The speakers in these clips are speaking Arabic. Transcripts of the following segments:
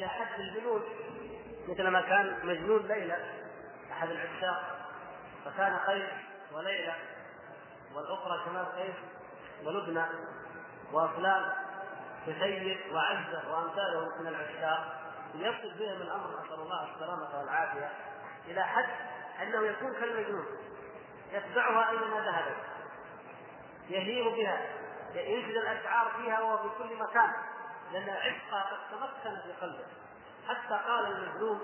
إلى حد الجنون مثل ما كان مجنون ليلى أحد العشاق فكان قيس وليلى والأخرى كمان قيس ولبنى وأفلام كسيد وعزة وأمثاله من العشاق يصل بهم الأمر نسال الله السلامة والعافية إلى حد أنه يكون كالمجنون يتبعها أينما ذهبت يهيم بها ينشد الأشعار فيها وهو في كل مكان. لأن عشقها قد تمكن في قلبه. حتى قال المجنون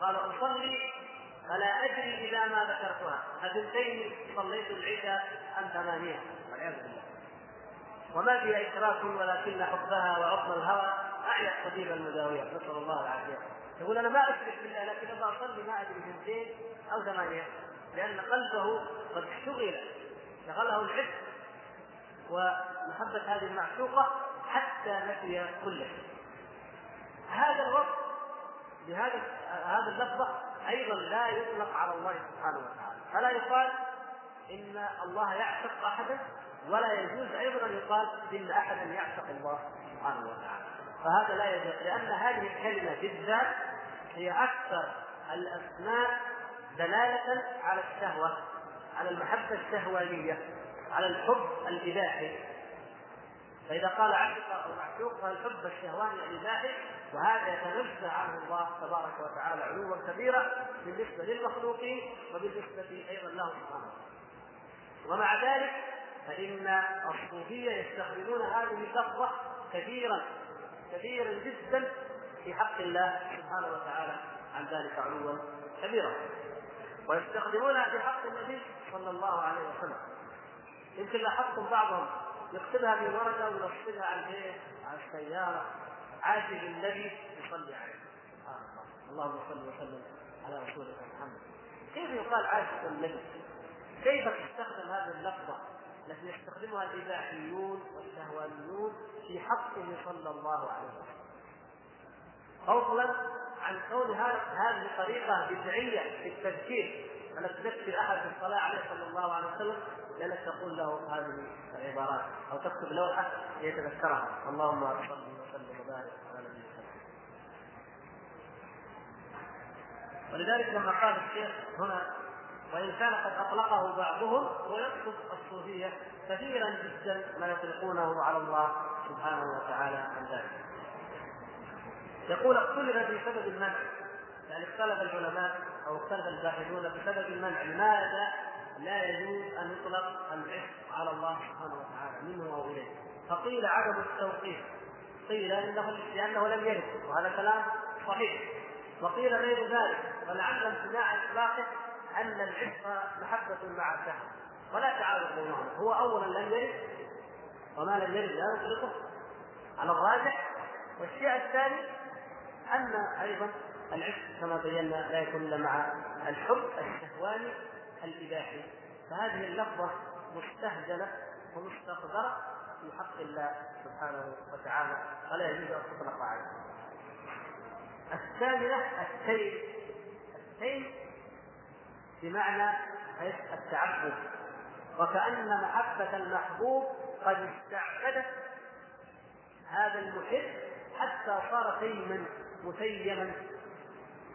قال أصلي فلا أدري اذا ما ذكرتها. اثنتين صليت العشاء أم ثمانية؟ والعياذ بالله. وما فيها اشراك ولكن حبها وعظم الهوى أعيا الطبيب المداويه نسأل الله العافية. يقول أنا ما اشرك بالله لكن أبغى أصلي ما أدري اثنتين أو ثمانية. لأن قلبه قد شغل شغله العشق. ومحبة هذه المعشوقة حتى نسي كل شيء هذا الوصف بهذا هذا اللفظه أيضا لا يطلق على الله سبحانه وتعالى. فلا يقال إن الله يعشق أحدا ولا يجوز أيضا أن يقال إن أحدا يعشق الله سبحانه وتعالى. فهذا لا يجوز لأن هذه الكلمة بالذات هي أكثر الأسماء دلالة على الشهوة على المحبة الشهوانية على الحب الإباحي. فإذا قال عشق أو معشوق فالحب الشهواني الاباحي وهذا يتنزه عنه الله تبارك وتعالى علوا كبيرا بالنسبة للمخلوقين وبالنسبة أيضا له سبحانه ومع ذلك فإن الصوفية يستخدمون هذه اللفظة كثيرا كثيرا جدا في حق الله سبحانه وتعالى عن ذلك علوا كبيرا. ويستخدمونها في حق النبي صلى الله عليه وسلم. يمكن لاحظتم بعضهم يكتبها في ورقه وينصبها على الايه؟ على السيارة. عاجل الذي يصلي عليه. سبحان الله اللهم صل وسلم على رسولك محمد. كيف يقال عاشق النبي؟ كيف تستخدم هذه اللفظة التي يستخدمها الإباحيون والشهوانيون في حقه صلى الله عليه وسلم؟ فضلا عن كون هذه طريقه بدعية في التذكير. انك تذكر أحد في الصلاة عليه صلى الله عليه وسلم لأنك تقول له هذه العبارات أو تكتب لوحه ليتذكرها اللهم صل وسلم وبارك على نبينا ولذلك لما قال الشيخ هنا وإن كان قد أطلقه بعضهم ويقصد الصوفية كثيرا جدا ما يطلقونه على الله سبحانه وتعالى عن ذلك. يقول اختلف في سبب المنع يعني اختلف العلماء أو اختلف الباحثون بسبب المنع لماذا؟ لا يجوز أن يطلق العشق على الله سبحانه وتعالى منه أو اليه فقيل عدم التوقيف. قيل انه لأنه لم يرد. وهذا كلام صحيح. وقيل غير ذلك. ولعل امتناع إطلاقه أن العشق محبة مع الشهوه ولا تعارض بينهما. هو اولا لم يرد. وما لم يرد لا نطلقه على الراجح. والشيء الثاني أن أيضا العشق كما بينا لا يكون إلا مع الحب الشهواني الإباحي. فهذه اللفظة مستهجنة ومستقذرة في حق الله سبحانه وتعالى فلا يجوز أن تطلق عليه. الثامنه التيم التيم بمعنى التعبد. وكأن محبة المحبوب قد استعبدت هذا المحب حتى صار تيما متيما.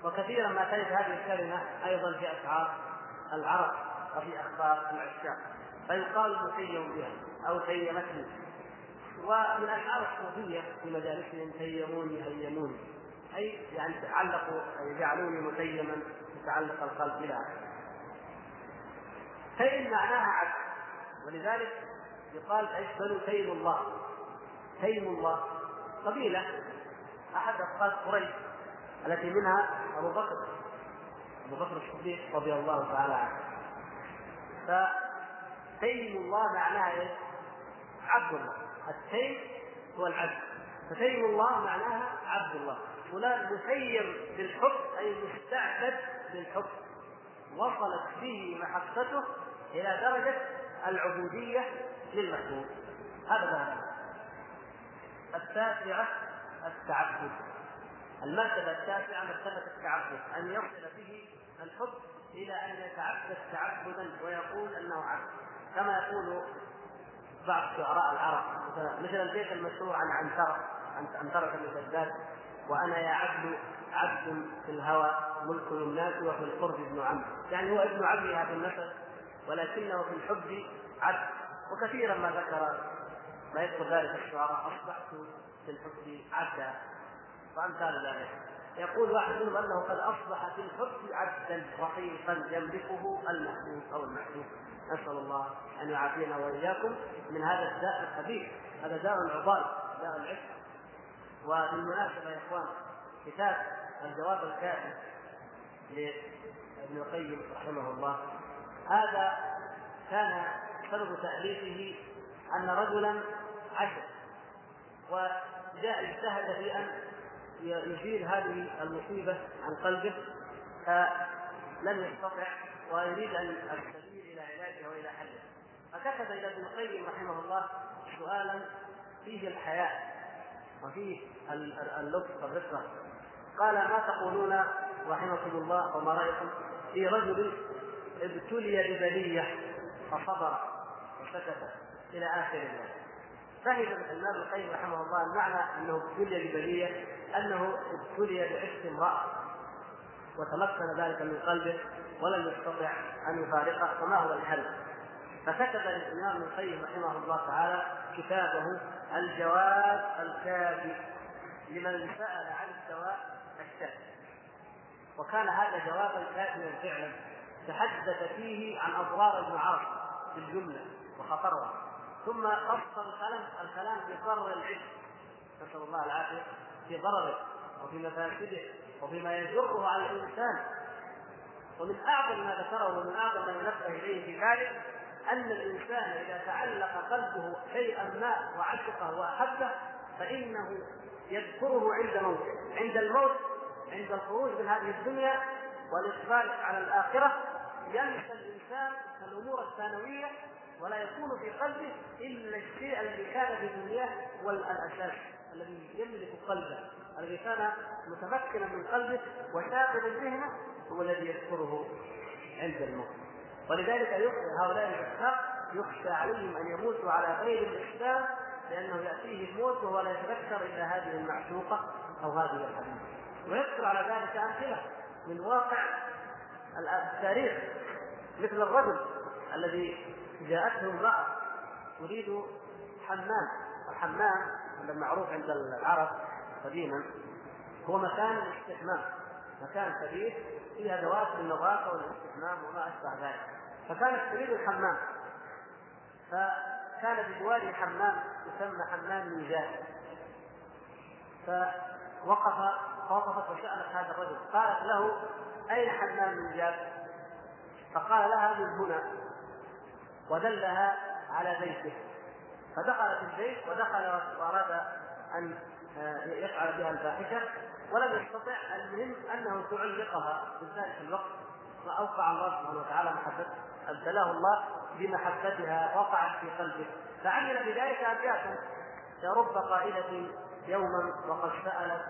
وكثيرا ما تجد هذه الكلمة أيضا في أشعار. العرب وفي أخبار العشاق فيقال متيم بها أو تيمتني ومن أشعار الصوفية في مجالسهم تيموني هيموني أي يعني تعلقوا جعلوني متيما يتعلق القلب إلى آخره تيم معناها عبد ولذلك يقال إيش بنو الله. تيم الله. قبيلة احد افراد قريش التي منها أبو بكر. أبو بكر الصديق رضي الله تعالى عنه. فتيم الله معناها؟ عبد الله. التيم هو العبد. فتيم الله معناها عبد الله. فلان متيم بالحب أي مستعبد بالحب. وصلت به محبته إلى درجة العبودية للمحبوب هذا معنى. التاسعة التعبد. المرتبة التاسعة مرتبة التعبد أن يصل به الحب إلى أن يتعبد تعبدا ويقول أنه عبد كما يقول بعض شعراء العرب مثل البيت المشهور عن عنترة عن عنترة بن شداد وأنا يا عبد عبد في الهوى ملك الناس وفي القرب ابن عم يعني هو ابن عمها في النسب ولكنه في الحب عبد. وكثيرا ما ذكر ما يذكر ذلك الشعراء أصبحت في الحب عبدا. وامثال ذلك. يقول واحد منهم أنه قد أصبح في الحب عبدا رقيقا يملكه المحبوب أو المحبوب. نسأل الله أن يعافينا وإياكم من هذا الداء الخبيث. هذا داء عضال داء العشق. وبالمناسبة يا إخوان كتاب الجواب الكافي لابن القيم رحمه الله. هذا كان سبب تأليفه أن رجلا عشق وجاء اجتهد في أن يزيل هذه المصيبة عن قلبه فلم يستطع ويريد أن السبيل إلى علاجها وإلى حله. فكتب إلى ابن القيم رحمه الله سؤالا فيه الحياء وفيه اللطف والرفقة قال ما تقولون رحمكم الله وما رأيكم؟ في رجل ابتلي ببلية فصبر وسكت إلى آخر ذلك فهم الإمام القيم رحمه الله المعنى أنه ابتلي ببلية أنه ابتلي بعشق امرأة وتمكن ذلك من قلبه ولم يستطع أن يفارقه فما هو الحل؟ فكتب الإمام ابن القيم رحمه الله تعالى كتابه الجواب الكافي لمن سأل عن الدواء الشافي وكان هذا جوابا كافيا فعلا. تحدث فيه عن أضرار المعاصي في الجملة وخطرها. ثم قص الكلام الكلام في ضرر العلم نسأل الله العافية. في ضرره وفي مفاسده وفيما يجره على الإنسان. ومن أعظم ما ذكره ومن أعظم ما ينبه إليه في ذلك أن الإنسان إذا تعلق قلبه شيئا ما وعشقه وأحبه فإنه يذكره عند موته عند الموت عند الخروج من هذه الدنيا والاقبال على الآخرة. ينسى الإنسان الأمور الثانوية ولا يكون في قلبه إلا الشيء الذي كان في دنياه هو الاساس الذي يملك قلبه الذي كان متمكنا من قلبه وشاغلا ذهنه هو الذي يذكره عند الموت ولذلك هؤلاء الاشخاص يخشى عليهم أن يموتوا على غير الاسلام لأنه ياتيه الموت وهو لا يتذكر إلا هذه المعشوقة أو هذه الحبيبة. ويذكر على ذلك أمثلة من واقع التاريخ مثل الرجل الذي جاءته امرأة تريد حمام الحمام المعروف عند العرب قديما هو مكان الاستحمام. مكان كبير فيه أدوات للنظافة والاستحمام وما أشبه ذلك. فكانت تريد الحمام. فكان بجواره حمام يسمى حمام ميزان فوقف فوقفت وسالت هذا الرجل. قالت له أين حمام ميزان فقال لها من هنا. ودلها على بيته. فدخلت البيت ودخل وأراد أن يفعل بها الفاحشة ولم يستطع المهم أنه تعلقها في ذلك الوقت فأوقع الله سبحانه وتعالى محبته ابتلاه الله بمحبتها وقعت في قلبه. فعمل بذلك ابياتا يا رب قائلة يوما وقد سألت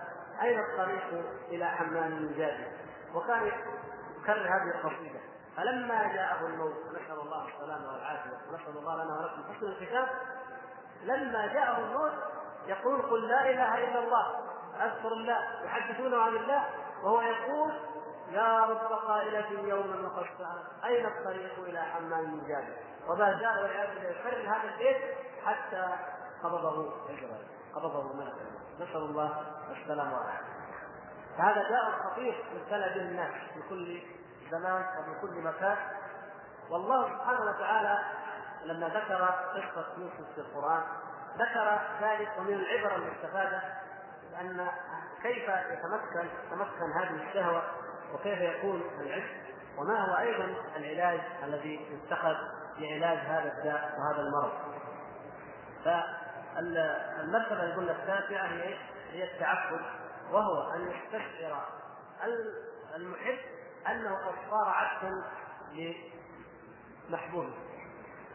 أين الطريق إلى حمام جابر؟ وكان يكرر هذه القصيدة. فلما جاءه الموت نسأل الله السلامة والعافية. ونسأل الله لنا ولكم حسن الختام لما جاءه الموت يقول قل لا إله إلا الله أذكر الله يحدثونه عن الله وهو يقول يا رب قائلة يوما وقد سألت أين الطريق إلى حمام جابر وما زال والعياذ بالله يكرر هذا البيت حتى قبضه الجبل قبضه ملك نسأل الله السلامة والعافية. فهذا داء خطير ابتلى به الناس في كل زمان وفي كل مكان. والله سبحانه وتعالى لما ذكر قصة يوسف في القرآن ذكر ذلك ومن العبر المستفادة أن كيف يتمكن تمكن هذه الشهوة وكيف يكون العشق وما هو أيضا العلاج الذي يتخذ لعلاج هذا الداء وهذا المرض. فالمرتبة يقول التاسعة هي؟ هي التعبد وهو أن يستشعر المحب أنه قد صار عبدا لمحبوبه.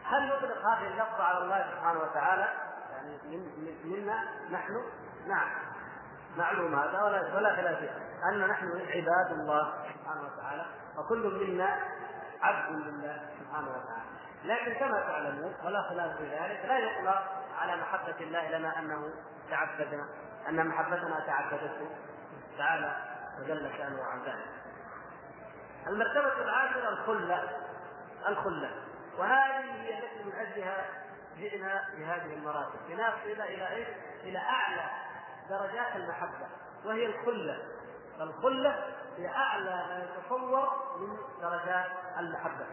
هل نطلق هذه اللفظة على الله سبحانه وتعالى؟ يعني من منا نحن؟ نعم. معلوم هذا ولا ولا خلاف أن نحن عباد الله سبحانه وتعالى وكل منا عبد لله سبحانه وتعالى. لكن كما تعلمون ولا خلاف في ذلك لا يطلق على محبة الله لنا أنه تعبدنا أن محبتنا تعددته تعالى وجل شأنه عن ذلك. المرتبة العاشرة الخلة الخلة. وهذه هي التي من أجلها جئنا بهذه المراتب. لنصل إلى إيش؟ إلى أعلى درجات المحبة وهي الخلة. الخلة هي أعلى ما يتصور من درجات المحبة.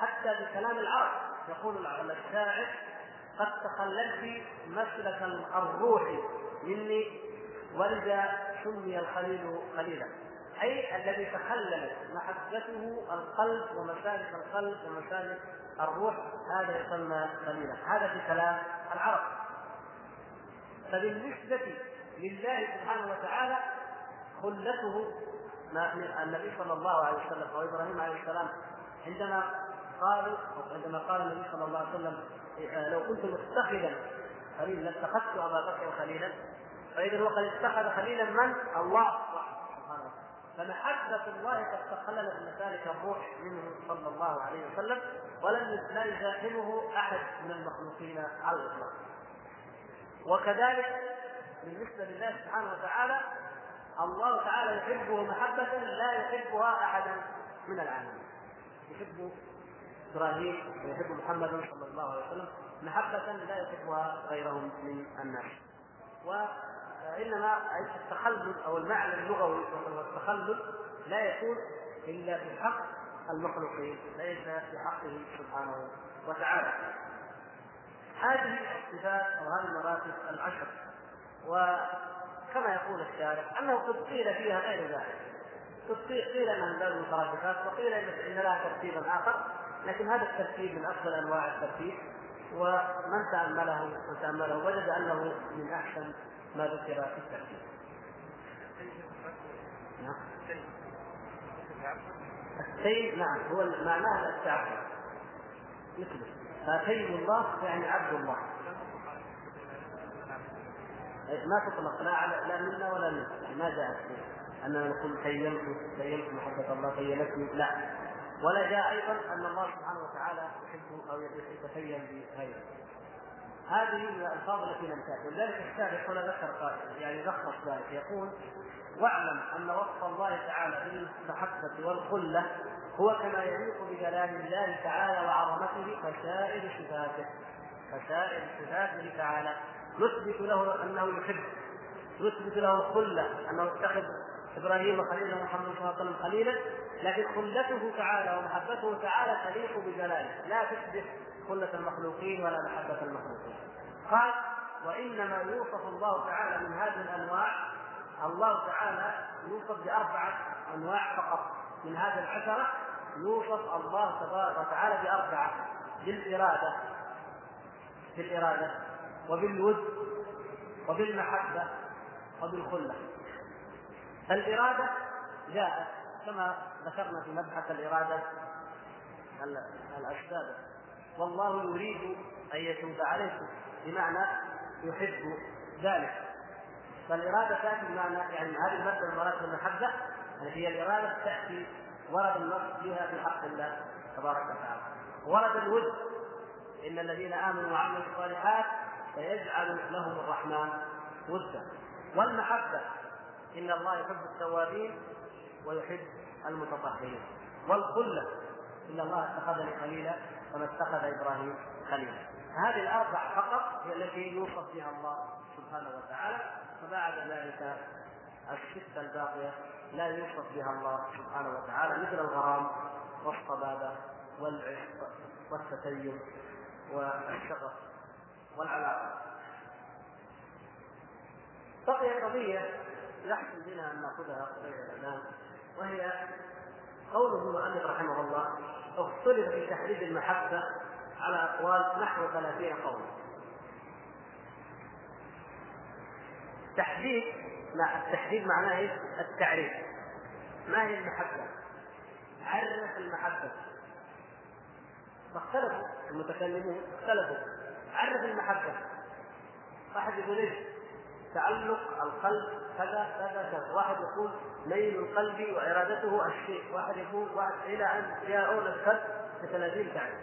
حتى بكلام العرب يقول الشاعر قد تخللت مسلك الروح مني ولذا سمي الخليل خليلا أي الذي تخللت محبته القلب ومسالك القلب ومسالك الروح هذا يسمى خليلا هذا في كلام العرب. فبالنسبة لله سبحانه وتعالى خلته النبي صلى الله عليه وسلم أو إبراهيم عليه السلام. عندما قالوا عندما قال النبي صلى الله عليه وسلم إيه، لو كنت متخذا خليلا لاتخذت أبا بكر خليلا. فاذا هو قد اتخذ خليلا من؟ الله سبحانه وتعالى. فمحبة الله قد تخللت مسالك الروح منه صلى الله عليه وسلم. ولم لا يزاحمه أحد من المخلوقين على الإطلاق. وكذلك بالنسبة لله سبحانه وتعالى الله تعالى يحبه محبة لا يحبها أحدا من العالمين. يحب إبراهيم ويحب محمد صلى الله عليه وسلم محبة لا يحبها غيرهم من الناس. وإنما التخلل أو المعنى اللغوي والتخلل لا يكون إلا في حق المخلوقين ليس في حقه سبحانه وتعالى. هذه الصفات أو هذه المراتب العشر وكما يقول الشارع أنه قد قيل فيها غير ذلك. قد قيل أنها من باب المترادفات وقيل إن لها ترتيبا آخر لكن هذا الترتيب من أفضل أنواع الترتيب ومن تأمله من تأمله وجد أنه من أحسن ما ذكر في الترتيب. نعم. السيد نعم هو معناه التعبد. مثله فسيد الله يعني عبد الله. ما تطلق لا على لا منا ولا منا يعني ما جاءت اننا نقول تيمت تيمت محبة الله تيمتني لا. ولا جاء أيضا أن الله سبحانه وتعالى يحب أو يتسيم بغيره. هذه من الألفاظ التي لم تاتي ولذلك الشارح هنا ذكر يعني لخص ذلك. يقول واعلم أن وصف الله تعالى بالمحبه والخلة هو كما يليق بجلال الله تعالى وعظمته كسائر صفاته. كسائر صفاته تعالى. نثبت له أنه يحب. نثبت له الخلة أنه اتخذ إبراهيم خليلا ومحمد صلى الله عليه وسلم خليلا. لكن خلته تعالى ومحبته تعالى تليق بجلاله. لا تشبه خلة المخلوقين ولا محبة المخلوقين. قال وإنما يوصف الله تعالى من هذه الأنواع الله تعالى يوصف بأربعة أنواع فقط. من هذه العشرة يوصف الله تبارك وتعالى بأربعة. بالإرادة. بالإرادة. وبالود. وبالمحبة. وبالخلة. الإرادة جاءت كما ذكرنا في مبحث الإرادة الأسباب والله يريد أن يتوب عليكم. بمعنى يحب ذلك. فالإرادة تأتي بمعنى يعني هذه المرتبة من مراتب المحبة التي هي الإرادة تأتي ورد النص فيها في حق الله تبارك وتعالى. ورد الود إن الذين آمنوا وعملوا الصالحات سيجعل لهم الرحمن ودا. والمحبة إن الله يحب التوابين ويحب المتطهرين. والخلة إن الله اتخذني خليلا كما اتخذ إبراهيم خليلا. هذه الأربع فقط هي التي يوصف بها الله سبحانه وتعالى. وبعد ذلك الستة الباقية لا يوصف بها الله سبحانه وتعالى مثل الغرام والصبابة والعشق والتسيب والشغف والعلاقة. بقي قضية يحسن بنا أن نأخذها قضية الإعلام وهي قوله المؤلف رحمه الله اختلف في تحديد المحبة على أقوال نحو ثلاثين قولا. تحديد مع التحديد معناه إيش؟ التعريف ما هي المحبة؟ عرف المحبة فاختلفوا المتكلمون اختلفوا عرف المحبة واحد يقول إيش؟ تعلق القلب كذا كذا كذا، واحد يقول ميل القلب وإرادته الشيء، واحد يقول واحد إلى أن جاءون القلب بثلاثين تعريف.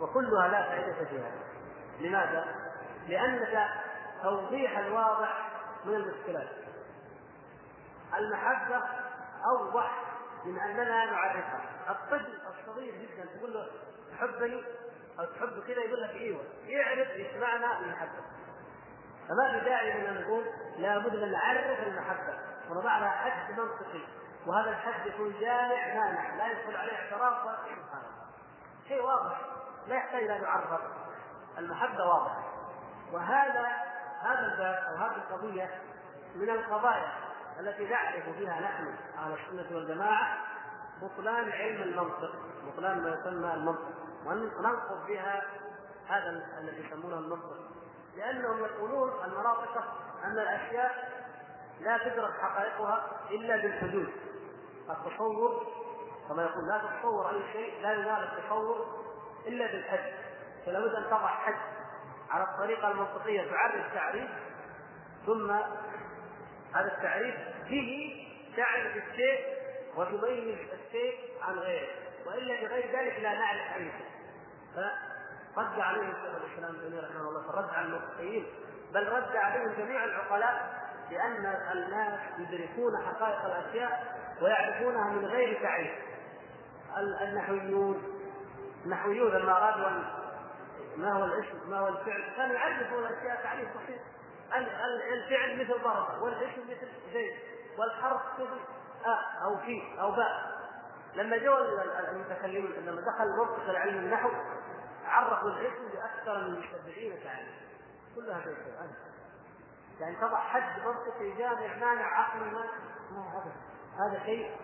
وكلها لا فائدة فيها. لماذا؟ لأنك توضيح الواضح من المشكلات. المحبة أوضح من أننا نعرفها. الطفل الصغير جدا تقول له تحبني؟ أو تحب كذا؟ يقول لك أيوه. يعرف إيش معنى المحبة. فما في داعي أن نقول لابد ان نعرف المحبة. ونضع لها حد منطقي. وهذا الحد يكون جامع مانع. لا يدخل عليه اعتراف ولا شيء واضح. لا يحتاج إلى أن يعرف. المحبة واضحة. وهذا هذا الباب أو هذه القضية من القضايا التي نعرف فيها نحن أهل السنة والجماعة بطلان علم المنطق بطلان ما يسمى المنطق وننقض بها هذا الذي يسمونه المنطق. لأنهم يقولون المناطق أن الأشياء لا تدرك حقائقها إلا بالحدود. التصور كما يقول لا تتصور أي شيء لا ينال التصور إلا بالحد. فلا بد أن تضع حد. على الطريقة المنطقية تعرف تعريف ثم هذا التعريف به تعرف الشيء وتميز الشيء عن غيره وإلا بغير ذلك لا نعرف تعريفه فرد عليهم شيخ الإسلام ابن رحمه الله فرد على المبتدئين بل رد عليهم جميع العقلاء لأن الناس يدركون حقائق الأشياء ويعرفونها من غير تعريف. النحويون النحويون لما أرادوا ما هو الاسم ما هو الفعل؟ كانوا يعرفون الأشياء تعريف بسيط الفعل مثل ضرب والاسم مثل زيد والحرف مثل أ أو في أو باء. لما جو المتكلمون لما دخل منطق العلم النحو عرفوا الاسم بأكثر من 70 تعريف كل هذا الشيء يعني تضع حد منطقي جامع مانع عقلي ما هذا. هذا شيء.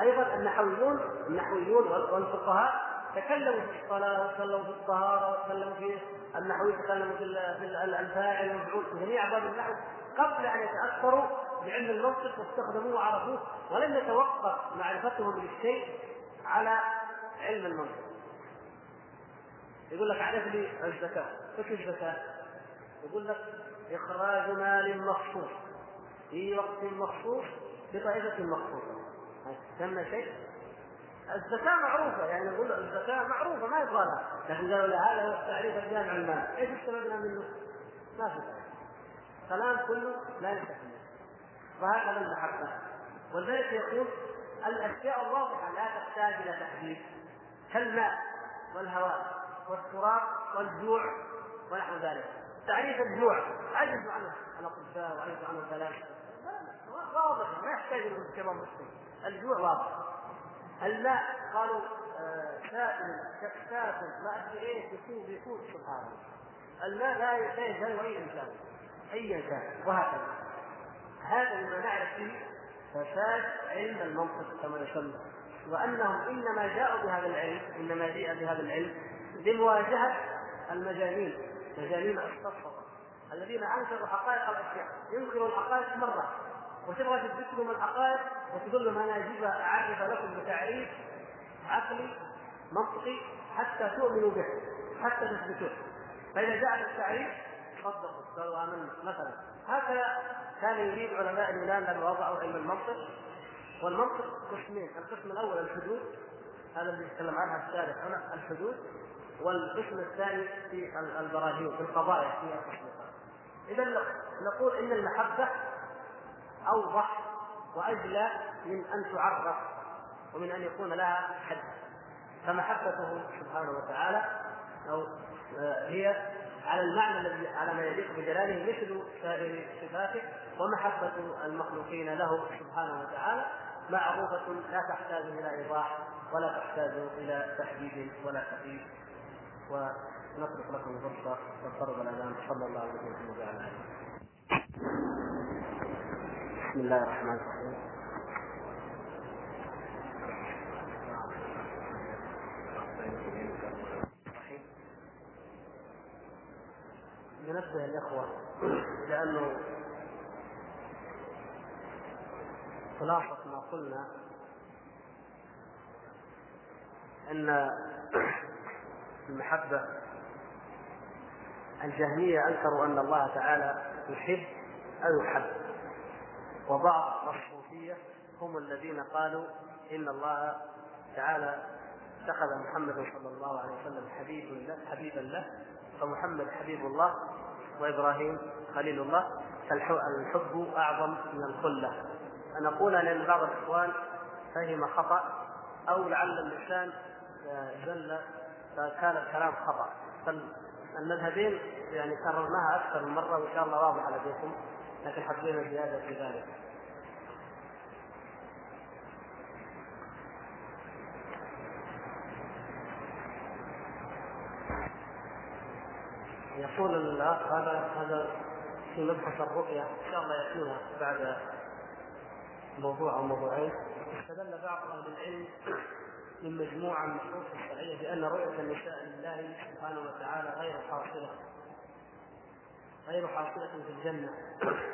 أيضا النحويون النحويون والفقهاء تكلموا في الصلاة وتكلموا في الطهارة وتكلموا في النحوي تكلموا في الفاعل والمفعول جميع أبواب النحو. قبل أن يتاثروا بعلم المنطق واستخدموه وعرفوه ولم يتوقف معرفتهم للشيء على علم المنطق. يقول لك عرف لي الزكاة. إيش الزكاة؟ يقول لك إخراج مال مخصوص. في وقت مخصوص بطائفة مخصوصة. سمى شيء؟ الزكاة معروفة يعني نقول الزكاة معروفة ما يبغى لكن قالوا لا هذا هو التعريف الجامع المال. إيش استفدنا منه؟ ما في كلام كله لا يستحمل وهكذا المحبة ولذلك يقول الأشياء الواضحة لا تحتاج إلى تحديد. كالماء والهواء والتراب والجوع ونحو ذلك. تعريف الجوع. عجز عنه الأطباء وعجز عنه الفلاسفه واضح. ما يحتاج إلى كما مسلم الجوع واضح. الماء قالوا آه، سائل شفاف ما أدري إيش يكون يكون سبحان الله. الماء لا يشتهي اي إنسان. أي إنسان؟ وهكذا. هذا مما نعرف فيه فساد علم المنطق كما يسمى. وأنهم إنما جاءوا بهذا العلم إنما جيء بهذا العلم لمواجهة المجانين مجانين الصفقه الذين أنكروا حقائق الأشياء ينكروا الحقائق مرة. وتبغى تثبت لهم الحقائق وتقول لهم أنا أجيب أعرف لكم بتعريف عقلي منطقي حتى تؤمنوا به حتى تثبتوه. فإذا جاء التعريف صدقوا قالوا آمنا. مثلا هكذا كان يريد علماء اليونان لما وضعوا علم المنطق والمنطق قسمين القسم الأول الحدود هذا اللي يتكلم عنها الشارح هنا الحدود والقسم الثاني في البراهين في القضايا في التصديقات اذا نقول إن المحبة اوضح واجلى من أن تعرف ومن أن يكون لها حد. فمحبته سبحانه وتعالى أو آه، هي على المعنى الذي على ما يليق بجلاله مثل سائر صفاته ومحبة المخلوقين له سبحانه وتعالى معروفة لا تحتاج إلى إيضاح ولا تحتاج إلى تحديد ولا تقييد ونترك لكم الفرصة والفرض الأذان. صلى الله عليه وسلم. وعلى آله بسم الله الرحمن الرحيم. ننبه الإخوة لأنه خلاصة ما قلنا أن المحبة الجهمية أنكروا أن الله تعالى يحب أو يحب. وبعض الصوفية هم الذين قالوا إن الله تعالى اتخذ محمدا صلى الله عليه وسلم حبيب له حبيبا له فمحمد حبيب الله وإبراهيم خليل الله فالحب أعظم من الخلة. ان أقول لأن بعض الإخوان فهم خطأ أو لعل اللسان زل فكان الكلام خطأ. فالمذهبين يعني كررناها أكثر من مرة وإن شاء الله واضحه لديكم حبينا زيادة في ذلك. يقول الأخ هذا هذا في مبحث الرؤيا إن شاء الله يأتينا بعد موضوع أو موضوعين. استدل بعض أهل العلم من مجموعة من النصوص الشرعية بأن رؤية النساء لله سبحانه وتعالى غير حاصلة. غير حاصلة في الجنة.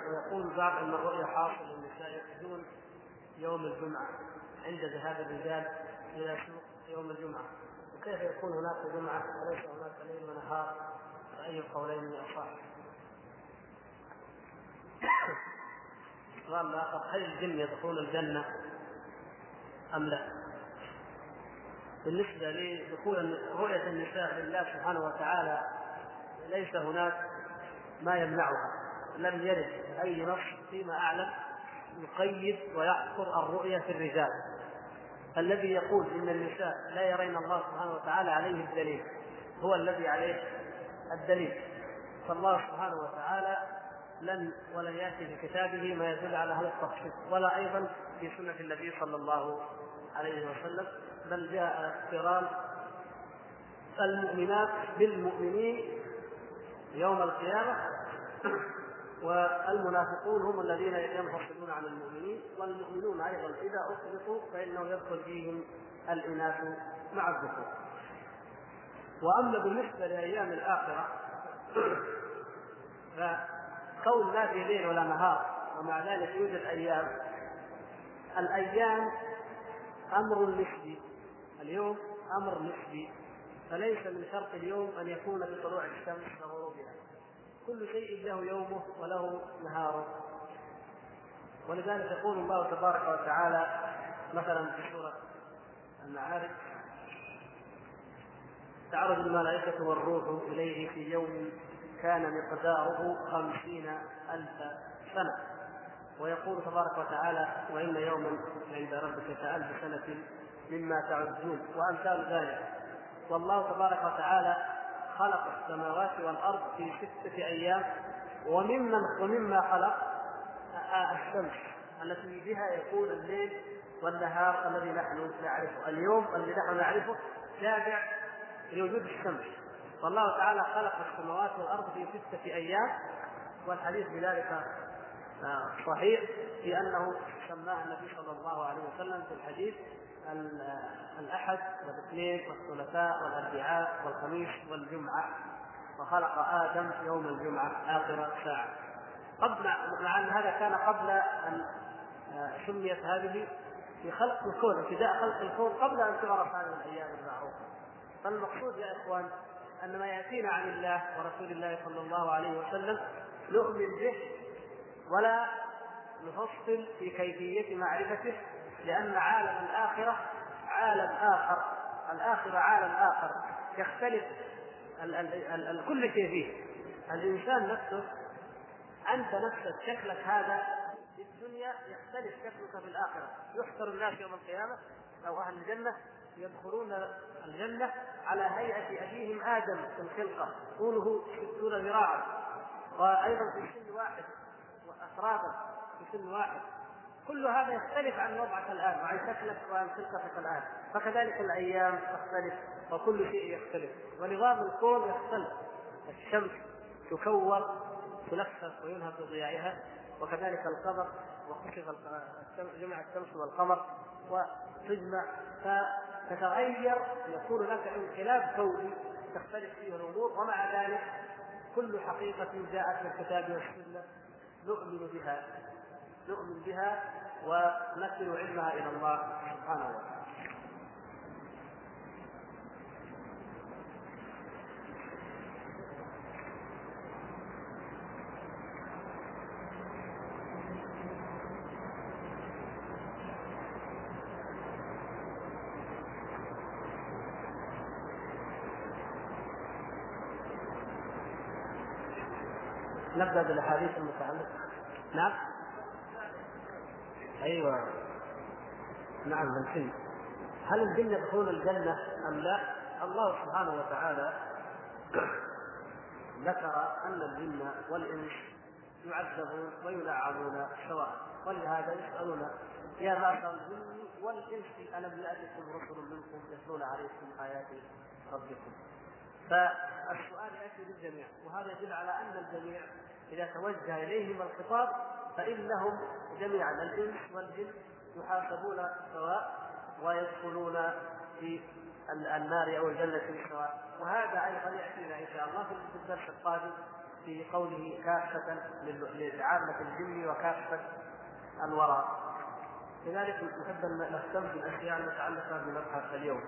ويقول البعض أن الرؤيا حاصله للنساء يخرجون يوم الجمعة عند ذهاب الرجال إلى سوق يوم الجمعة. وكيف يكون هناك جمعة وليس هناك ليل ونهار؟ فاي القولين اصح السؤال الآخر هل الجن يدخلون الجنة أم لا؟ بالنسبة لدخول رؤية النساء لله سبحانه وتعالى ليس هناك ما يمنعها. لم يرد أي نص فيما أعلم يقيد ويحصر الرؤيه في الرجال. الذي يقول إن النساء لا يرين الله سبحانه وتعالى عليه الدليل هو الذي عليه الدليل. فالله سبحانه وتعالى لن ولن يأتي في كتابه ما يدل على هذا التخصيص ولا أيضا في سنة النبي صلى الله عليه وسلم بل جاء اقتران المؤمنات بالمؤمنين يوم القيامة. والمنافقون هم الذين ينفصلون عن المؤمنين والمؤمنون أيضا إذا اطلقوا فإنه يدخل فيهم الإناث مع الذكور وأما بالنسبة لأيام الآخرة كون ما في ليل ولا نهار ومع ذلك يوجد أيام. الأيام أمر نسبي اليوم أمر نسبي فليس من شرط اليوم أن يكون بطلوع الشمس وغروبها. كل شيء له يومه وله نهاره. ولذلك يقول الله تبارك وتعالى مثلا في سورة المعارج تعرض الملائكة والروح إليه في يوم كان مقداره خمسين ألف سنة. ويقول تبارك وتعالى وإن يوما عند ربك كألف سنة مما تعدون. وأمثال ذلك. والله تبارك وتعالى خلق السماوات والأرض في ستة أيام وممن ومما خلق الشمس التي بها يكون الليل والنهار الذي نحن نعرفه اليوم الذي نحن نعرفه تابع لوجود الشمس. والله تعالى خلق السماوات والأرض في ستة أيام والحديث بذلك آه، صحيح في انه سماها النبي صلى الله عليه وسلم في الحديث الأحد والإثنين والثلاثاء والأربعاء والخميس والجمعة. وخلق آدم يوم الجمعة آخر ساعه قبل مع ان هذا كان قبل أن آه، سميت هذه في خلق الكون ابتداء خلق الكون قبل أن تعرف هذه الأيام المعروفة. فالمقصود يا إخوان أن ما يأتينا عن الله ورسول الله صلى الله عليه وسلم نؤمن به ولا نفصل في كيفية معرفته لأن عالم الآخرة عالم آخر. الآخرة عالم آخر. يختلف ال ال ال ال كل شيء فيه. الإنسان نفسه أنت نفسك شكلك هذا في الدنيا يختلف شكلك في الآخرة. يحشر الناس يوم القيامة أو أهل الجنة يدخلون الجنة على هيئة أبيهم آدم في الخلقة. طوله ستون ذراعا. وأيضا في سن واحد وأفرادا في سن واحد. كل هذا يختلف عن وضعك الآن وعن شكلك وعن خلقتك الآن. فكذلك الأيام تختلف وكل شيء يختلف. ونظام الكون يختلف. الشمس تكور تلفف وينهك ضيائها وكذلك القمر وخسف جمع الشمس والقمر وتجمع فتتغير يكون لك انقلاب كوني تختلف فيه الأمور. ومع ذلك كل حقيقة جاءت في الكتاب والسنة نؤمن بها. نؤمن بها ونكل علمها إلى الله سبحانه وتعالى. نبدأ بالأحاديث المتعلقة. نعم. أيوه. نعم الجن هل الجن يدخلون الجنة أم لا؟ الله سبحانه وتعالى ذكر أن الجن والإنس يعذبون ويلعبون سواء. ولهذا يسألون يا معشر الجن والإنس ألم يأتكم رسل منكم يتلون عليكم آيات ربكم? فالسؤال يأتي للجميع وهذا يدل على أن الجميع إذا توجه إليهم الخطاب فإنهم جميعا الإنس والجن يحاسبون سواء ويدخلون في النار أو الجنة سواء. وهذا أيضا يأتينا إن شاء الله في الدرس القادم في قوله كافة لعامة الجن وكافة الوراء لذلك نحب أن نهتم بالاشياء المتعلقه بمبحث اليوم.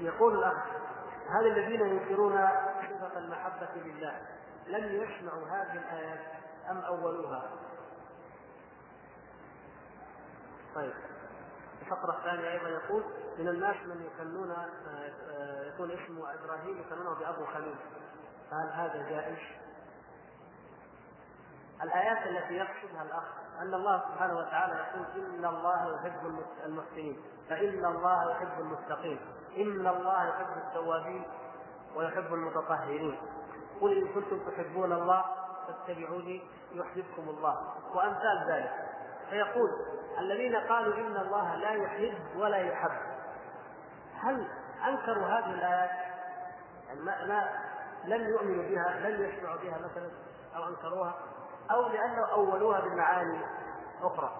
يقول الأخ هل الذين ينكرون صفة المحبة لله لم يسمعوا هذه الآيات أم أولوها؟ طيب الفقرة الثانية أيضا يقول من الناس من يكنون آه، آه، يكون اسمه إبراهيم يكنونه بأبو خليل هل هذا جائز؟ الآيات التي يقصدها الأخ أن الله سبحانه وتعالى يقول إن الله يحب المحسنين فإن الله يحب المتقين إن الله يحب التوابين ويحب المتطهرين قل إن كنتم تحبون الله فاتبعوني يحببكم الله. وأمثال ذلك. فيقول الذين قالوا إن الله لا يحب ولا يحب. هل أنكروا هذه الآيات؟ يعني ما, ما لم يؤمنوا بها لم يسمعوا بها مثلا أو أنكروها؟ أو لأنه أولوها بمعاني أخرى.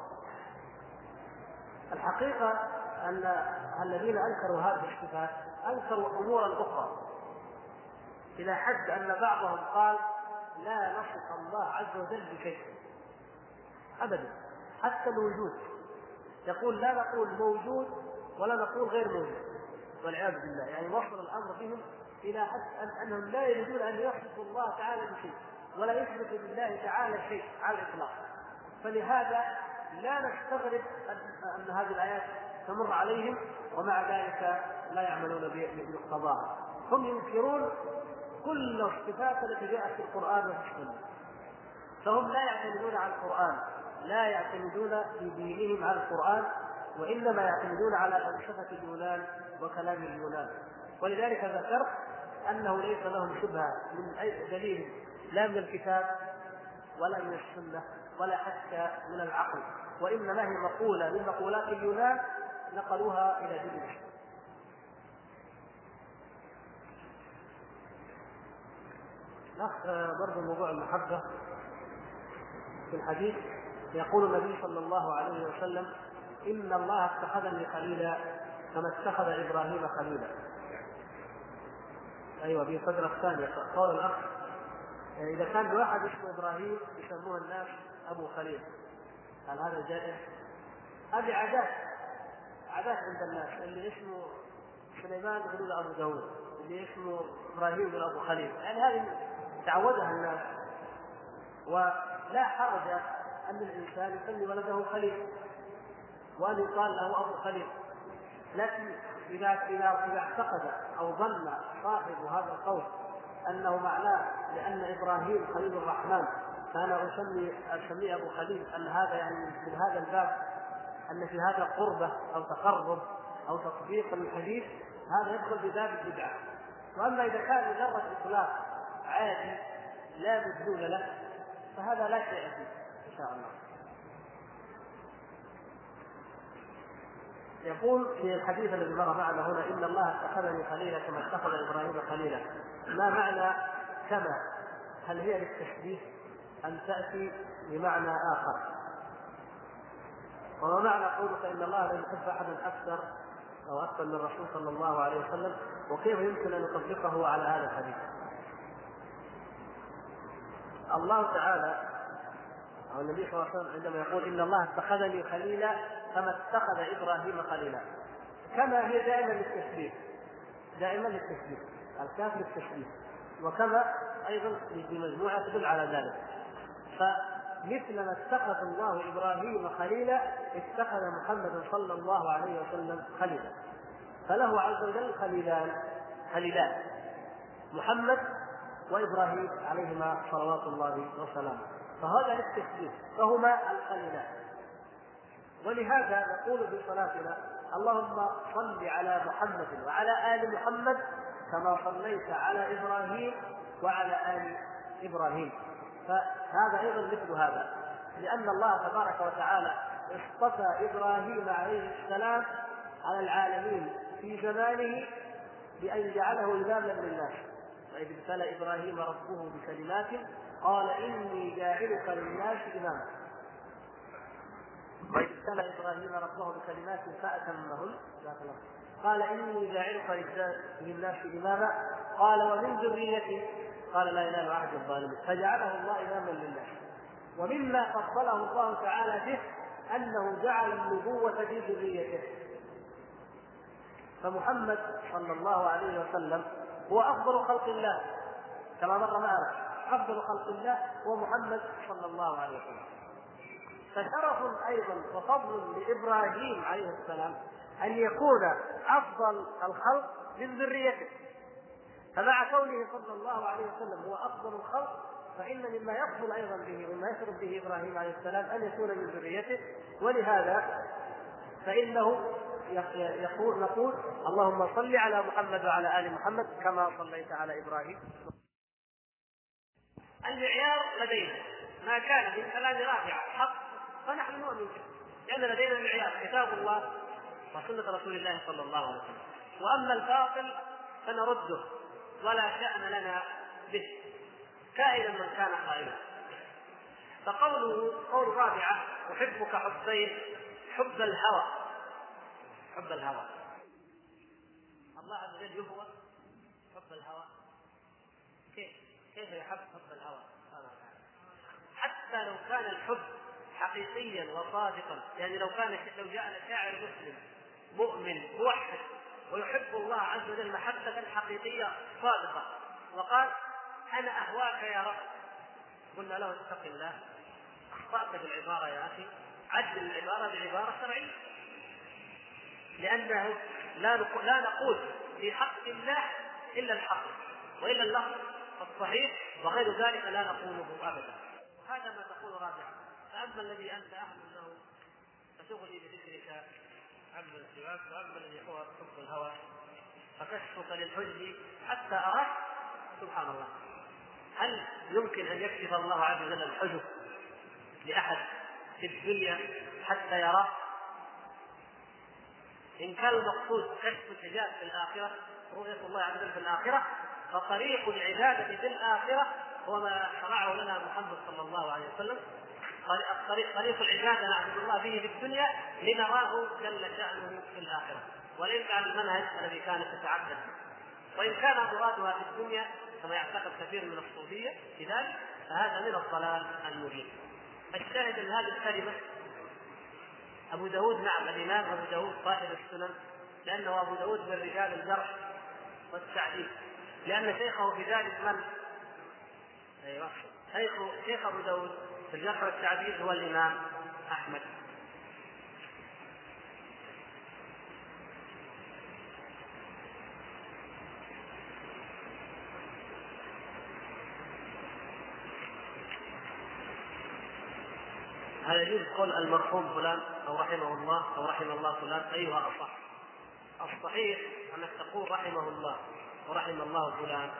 الحقيقة أن الذين أنكروا هذه الصفات أنكروا أمورا أخرى. إلى حد أن بعضهم قال لا نصف الله عز وجل بشيء. أبدا. حتى الوجود. يقول لا نقول موجود ولا نقول غير موجود. والعياذ بالله. يعني وصل الأمر بهم إلى حد أنهم لا يريدون أن يصفوا الله تعالى بشيء ولا يثبت لله تعالى شيء على الإطلاق. فلهذا لا نستغرب ان هذه الآيات تمر عليهم ومع ذلك لا يعملون بمقتضاها هم ينكرون كل الصفات التي جاءت في القرآن وفي السنة فهم لا يعتمدون على القرآن لا يعتمدون في دينهم على القرآن وإنما يعتمدون على فلسفة اليونان وكلام اليونان. ولذلك ذكرت أنه ليس لهم شبهة من أي دليل لا من الكتاب ولا من السنة ولا حتى من العقل وإنما هي مقولة. من مقولات اليونان نقلوها إلى دين الأخ برضه موضوع المحبة في الحديث. يقول النبي صلى الله عليه وسلم إن الله اتخذني خليلا كما اتخذ إبراهيم خليلا. أيوه في الصدر الثانية قول الأخ يعني إذا كان واحد اسمه إبراهيم يسموه الناس أبو خليل. هل هذا جائز؟ هذه عادات عادات عند الناس. اللي اسمه سليمان يقولوا أبو داوود اللي اسمه إبراهيم يقول أبو خليل. يعني هذه تعودها الناس. ولا حرج أن الإنسان يسمي ولده خليل وأن يقال له أبو خليل. لكن إذا إذا إذا اعتقد أو ظن صاحب هذا القول أنه معناه لأن إبراهيم خليل الرحمن فأنا أسمي اسميه أبو خليل أن هذا يعني من هذا الباب أن في هذا قربه أو تقرب أو تطبيق للحديث هذا يدخل في باب البدعة. وأما إذا كان مجرد اطلاق عادي لا مدلول له. فهذا لا شيء فيه إن شاء الله. يقول في الحديث الذي مر معنا هنا إن الله اتخذني خليلا كما اتخذ إبراهيم خليلا ما معنى كما؟ هل هي للتشبيه؟ أم تأتي بمعنى آخر؟ وما معنى قولك إن الله لا يحب احدا أكثر أو أكثر من الرسول صلى الله عليه وسلم؟ وكيف يمكن أن نطبقه على هذا الحديث؟ الله تعالى أو النبي صلى الله عليه وسلم عندما يقول إن الله اتخذني خليلا كما اتخذ إبراهيم خليلا. كما هي دائما للتشبيه دائما للتشبيه الكاف للتشبيه وكما أيضا في مجموعة تدل على ذلك. فمثل ما اتخذ الله إبراهيم خليلا اتخذ محمدا صلى الله عليه وسلم خليلا. فله عز وجل خليلان خليلان. محمد وإبراهيم عليهما صلوات الله وسلامه. فهذا للتشبيه فهما الخليلان. ولهذا نقول في صلاتنا اللهم صل على محمد وعلى آل محمد كما صليت على إبراهيم وعلى آل إبراهيم. فهذا أيضا مثل هذا لأن الله تبارك وتعالى اصطفى إبراهيم عليه السلام على العالمين في زمانه بأن جعله اماما للناس. واذ ابتلى إبراهيم ربه بكلمات قال إني جاعلك للناس إماما. واذ ابتلى إبراهيم ربه بكلمات فأتمهن. قال إني جاعلك للناس إماما. قال ومن ذريتي. قال لا ينال عهد الظالمين. فجعله الله إماما للناس. ومما فضله الله تعالى به أنه جعل النبوة في ذريته. فمحمد صلى الله عليه وسلم هو أفضل خلق الله. كما مر معنا أفضل خلق الله هو محمد صلى الله عليه وسلم. فشرف أيضا وفضل لإبراهيم عليه السلام أن يكون أفضل الخلق من ذريته. فمع كونه صلى الله عليه وسلم هو أفضل الخلق فإن مما يفضل أيضا به ومما يشرف به إبراهيم عليه السلام أن يكون من ذريته. ولهذا فإنه يقول نقول اللهم صل على محمد وعلى آل محمد كما صليت على إبراهيم. المعيار لدينا. ما كان من كلام رافع حق. فنحن نؤمن به. لأن لدينا المعيار كتاب الله وسنة رسول الله صلى الله عليه وسلم. وأما الباطل فنرده. ولا شأن لنا به. كائنا من كان قائلا فقوله قول رابعة أحبك حبين حب الهوى. حب الهوى. الله عز وجل يهوى حب الهوى. كيف كيف يحب حب الهوى؟ سبحانه وتعالى حتى لو كان الحب حقيقيا وصادقا يعني لو كان لو جاء شاعر مسلم مؤمن موحد ويحب الله عز وجل محبة حقيقية صادقة وقال أنا أهواك يا رب. قلنا له اتق الله. أخطأت في العبارة يا أخي. عدل العبارة بعبارة شرعية. لأنه لا لا نقول في حق الله إلا الحق وإلا اللفظ الصحيح وغير ذلك لا نقوله أبدا. هذا ما تقول رابعا. فأما الذي أنت أهل له فشغلي بذكرك عمن سواك وأما الذي هو حب الهوى فكشفك للحجج حتى أراك. سبحان الله. هل يمكن أن يكشف الله عز وجل الحجب لأحد في الدنيا حتى يراه؟ إن كان المقصود كشف الحجاب في الآخرة رؤية الله عز وجل في الآخرة فطريق العبادة في الآخرة هو ما شرعه لنا محمد صلى الله عليه وسلم. طريق طريق العبادة نعبد الله به في الدنيا لنراه جل شأنه في الآخرة. وليس على المنهج الذي كانت تتعبد وإن كان مرادها في الدنيا كما يعتقد كثير من الصوفية في ذلك فهذا من الضلال المبين. الشاهد من هذه الكلمة أبو داود نعم الإمام أبو داود صاحب السنن لأنه أبو داود من رجال الجرح والتعديل لأن شيخه في ذلك من؟ أيوه شيخ أبو داود في الجرح والتعديل هو الإمام أحمد هل يجوز قول المرحوم فلان أو رحمه الله أو رحم الله فلان أيها أصح؟ الصحيح أنك تقول رحمه الله ورحم الله فلان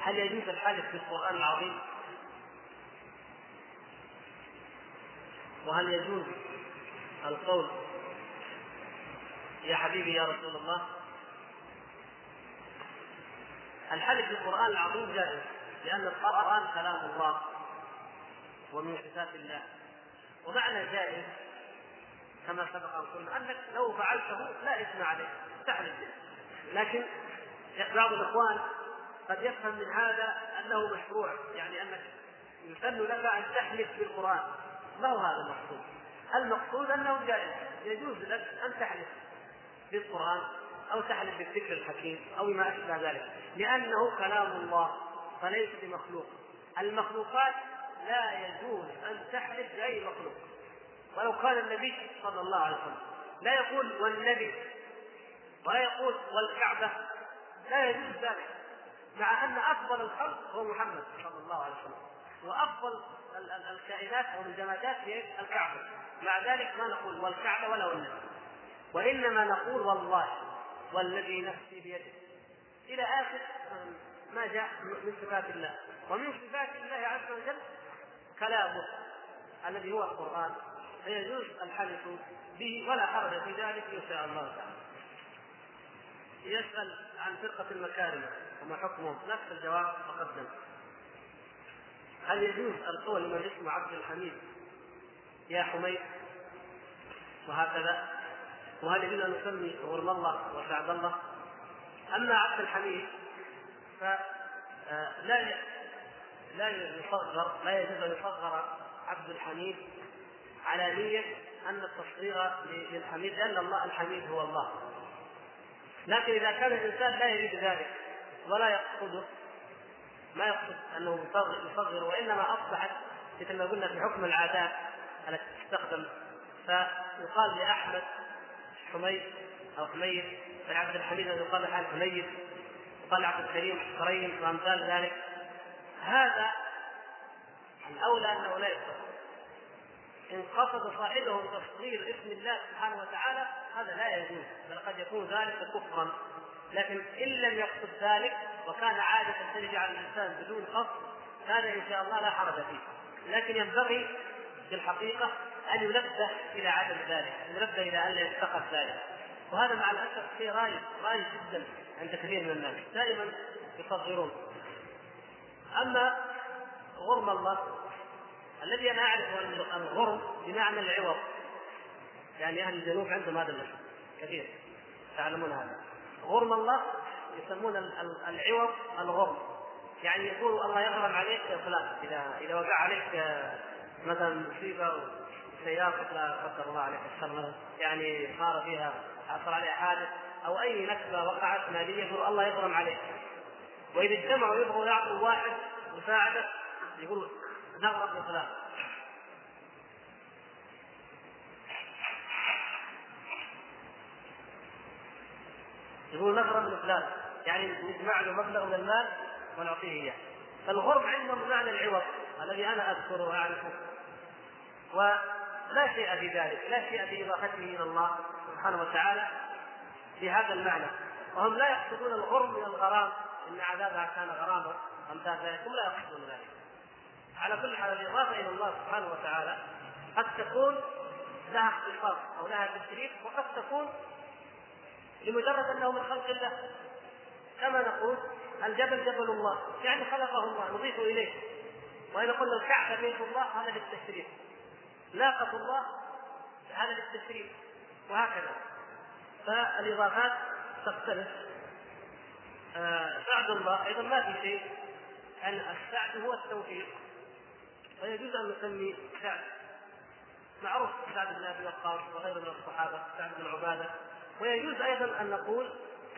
هل يجوز الحدث في القرآن العظيم؟ وهل يجوز القول يا حبيبي يا رسول الله الحلف بالقرآن العظيم جائز لأن القرآن كلام الله ومن صفات الله. ومعنى جائز كما سبق أن قلنا أنك لو فعلته لا إثم عليك تحلف به. لكن بعض الإخوان قد يفهم من هذا أنه مشروع يعني أنك يسن لك أن تحلف بالقرآن. ما هو هذا المقصود؟ المقصود أنه جائز يجوز لك أن تحلف بالقرآن. أو تحلف بالذكر الحكيم أو ما أشبه ذلك. لأنه كلام الله فليس بمخلوق. المخلوقات لا يجوز أن تحلف بأي مخلوق. ولو كان النبي صلى الله عليه وسلم لا يقول والنبي ولا يقول والكعبة لا يجوز ذلك. مع أن أفضل الخلق هو محمد صلى الله عليه وسلم. وأفضل الكائنات أو الجمادات هي الكعبة. مع ذلك ما نقول والكعبة ولا والنبي. وإنما نقول والله. والذي نفسي بيده. إلى آخر ما جاء من صفات الله. ومن صفات الله عز وجل كلامه الذي هو القرآن. فيجوز الحديث به ولا حرج في ذلك إن شاء الله تعالى. يسأل عن فرقة المكارم وما حكمهم نفس الجواب تقدم. هل يجوز القول لمن اسمه عبد الحميد؟ يا حميد وهكذا. وهل يجوز ان نسمي غرم الله وسعد الله. أما عبد الحميد فلا لا يصغر لا يجوز أن يصغر عبد الحميد على نية أن التصغير للحميد لأن الله الحميد هو الله. لكن إذا كان الإنسان لا يريد ذلك ولا يقصده ما يقصد أنه يصغر وإنما أصبحت مثل ما قلنا في حكم العادات التي تستخدم. فيقال لأحمد حميد أو حميد لعبد الحميد أن يقال لحال حميد يقال لعبد الكريم كريم وأمثال ذلك. هذا الأولى أنه لا يصغر إن قصد صاحبه تصغير اسم الله سبحانه وتعالى هذا لا يجوز بل قد يكون ذلك كفرا. لكن إن لم يقصد ذلك وكان عادة تجري على الإنسان بدون قصد هذا إن شاء الله لا حرج فيه. لكن ينبغي في الحقيقة أن ينبه إلى عدم ذلك ينبه إلى أن لا يتقد ذلك. وهذا مع الأسف شيء رايج رايج جدا عند كثير من الناس دائما يصغرون. أما غرم الله الذي أنا اعرفه أن الغرم بمعنى العوض. يعني أهل الجنوب عندهم هذا المعنى كثير تعلمون هذا. غرم الله يسمون العوض الغرم. يعني يقول الله يغرم عليك فلان اذا إذا وقع عليك آه، مثلا مصيبة سيارتك لا قدر الله عليك الشر يعني صار فيها حصل عليها حادث أو أي نكبة وقعت ماليه يقول الله يغرم عليك. وإذا اجتمعوا يبغوا يعطوا واحد مساعدة يقول نغرق لفلان يقول نغرم لفلان يعني نجمع له مبلغ من المال ونعطيه إياه. فالغرب عندهم بمعنى العوض الذي أنا أذكره وأعرفه. ولا شيء في ذلك لا شيء في إضافته إلى الله سبحانه وتعالى بهذا المعنى. وهم لا يقصدون الغرم من الغرام إن عذابها كان غراما امثال ذلك هم لا يقصدون ذلك. على كل حال الإضافة إلى الله سبحانه وتعالى قد تكون لها اختصاص أو لها تشريف وقد تكون لمجرد أنه من خلق الله. كما نقول الجبل جبل الله يعني خلقه الله نضيف إليه. وإذا قلنا الكعبة بيت الله هذا للتشريف ناقه الله هذا للتشريف وهكذا. فالإضافات تختلف. آه سعد الله أيضا ما في شيء. ان السعد هو التوفيق. فيجوز أن نسمي سعد. معروف سعد بن أبي وقاص وغيره من الصحابة سعد بن عبادة. ويجوز أيضا أن نقول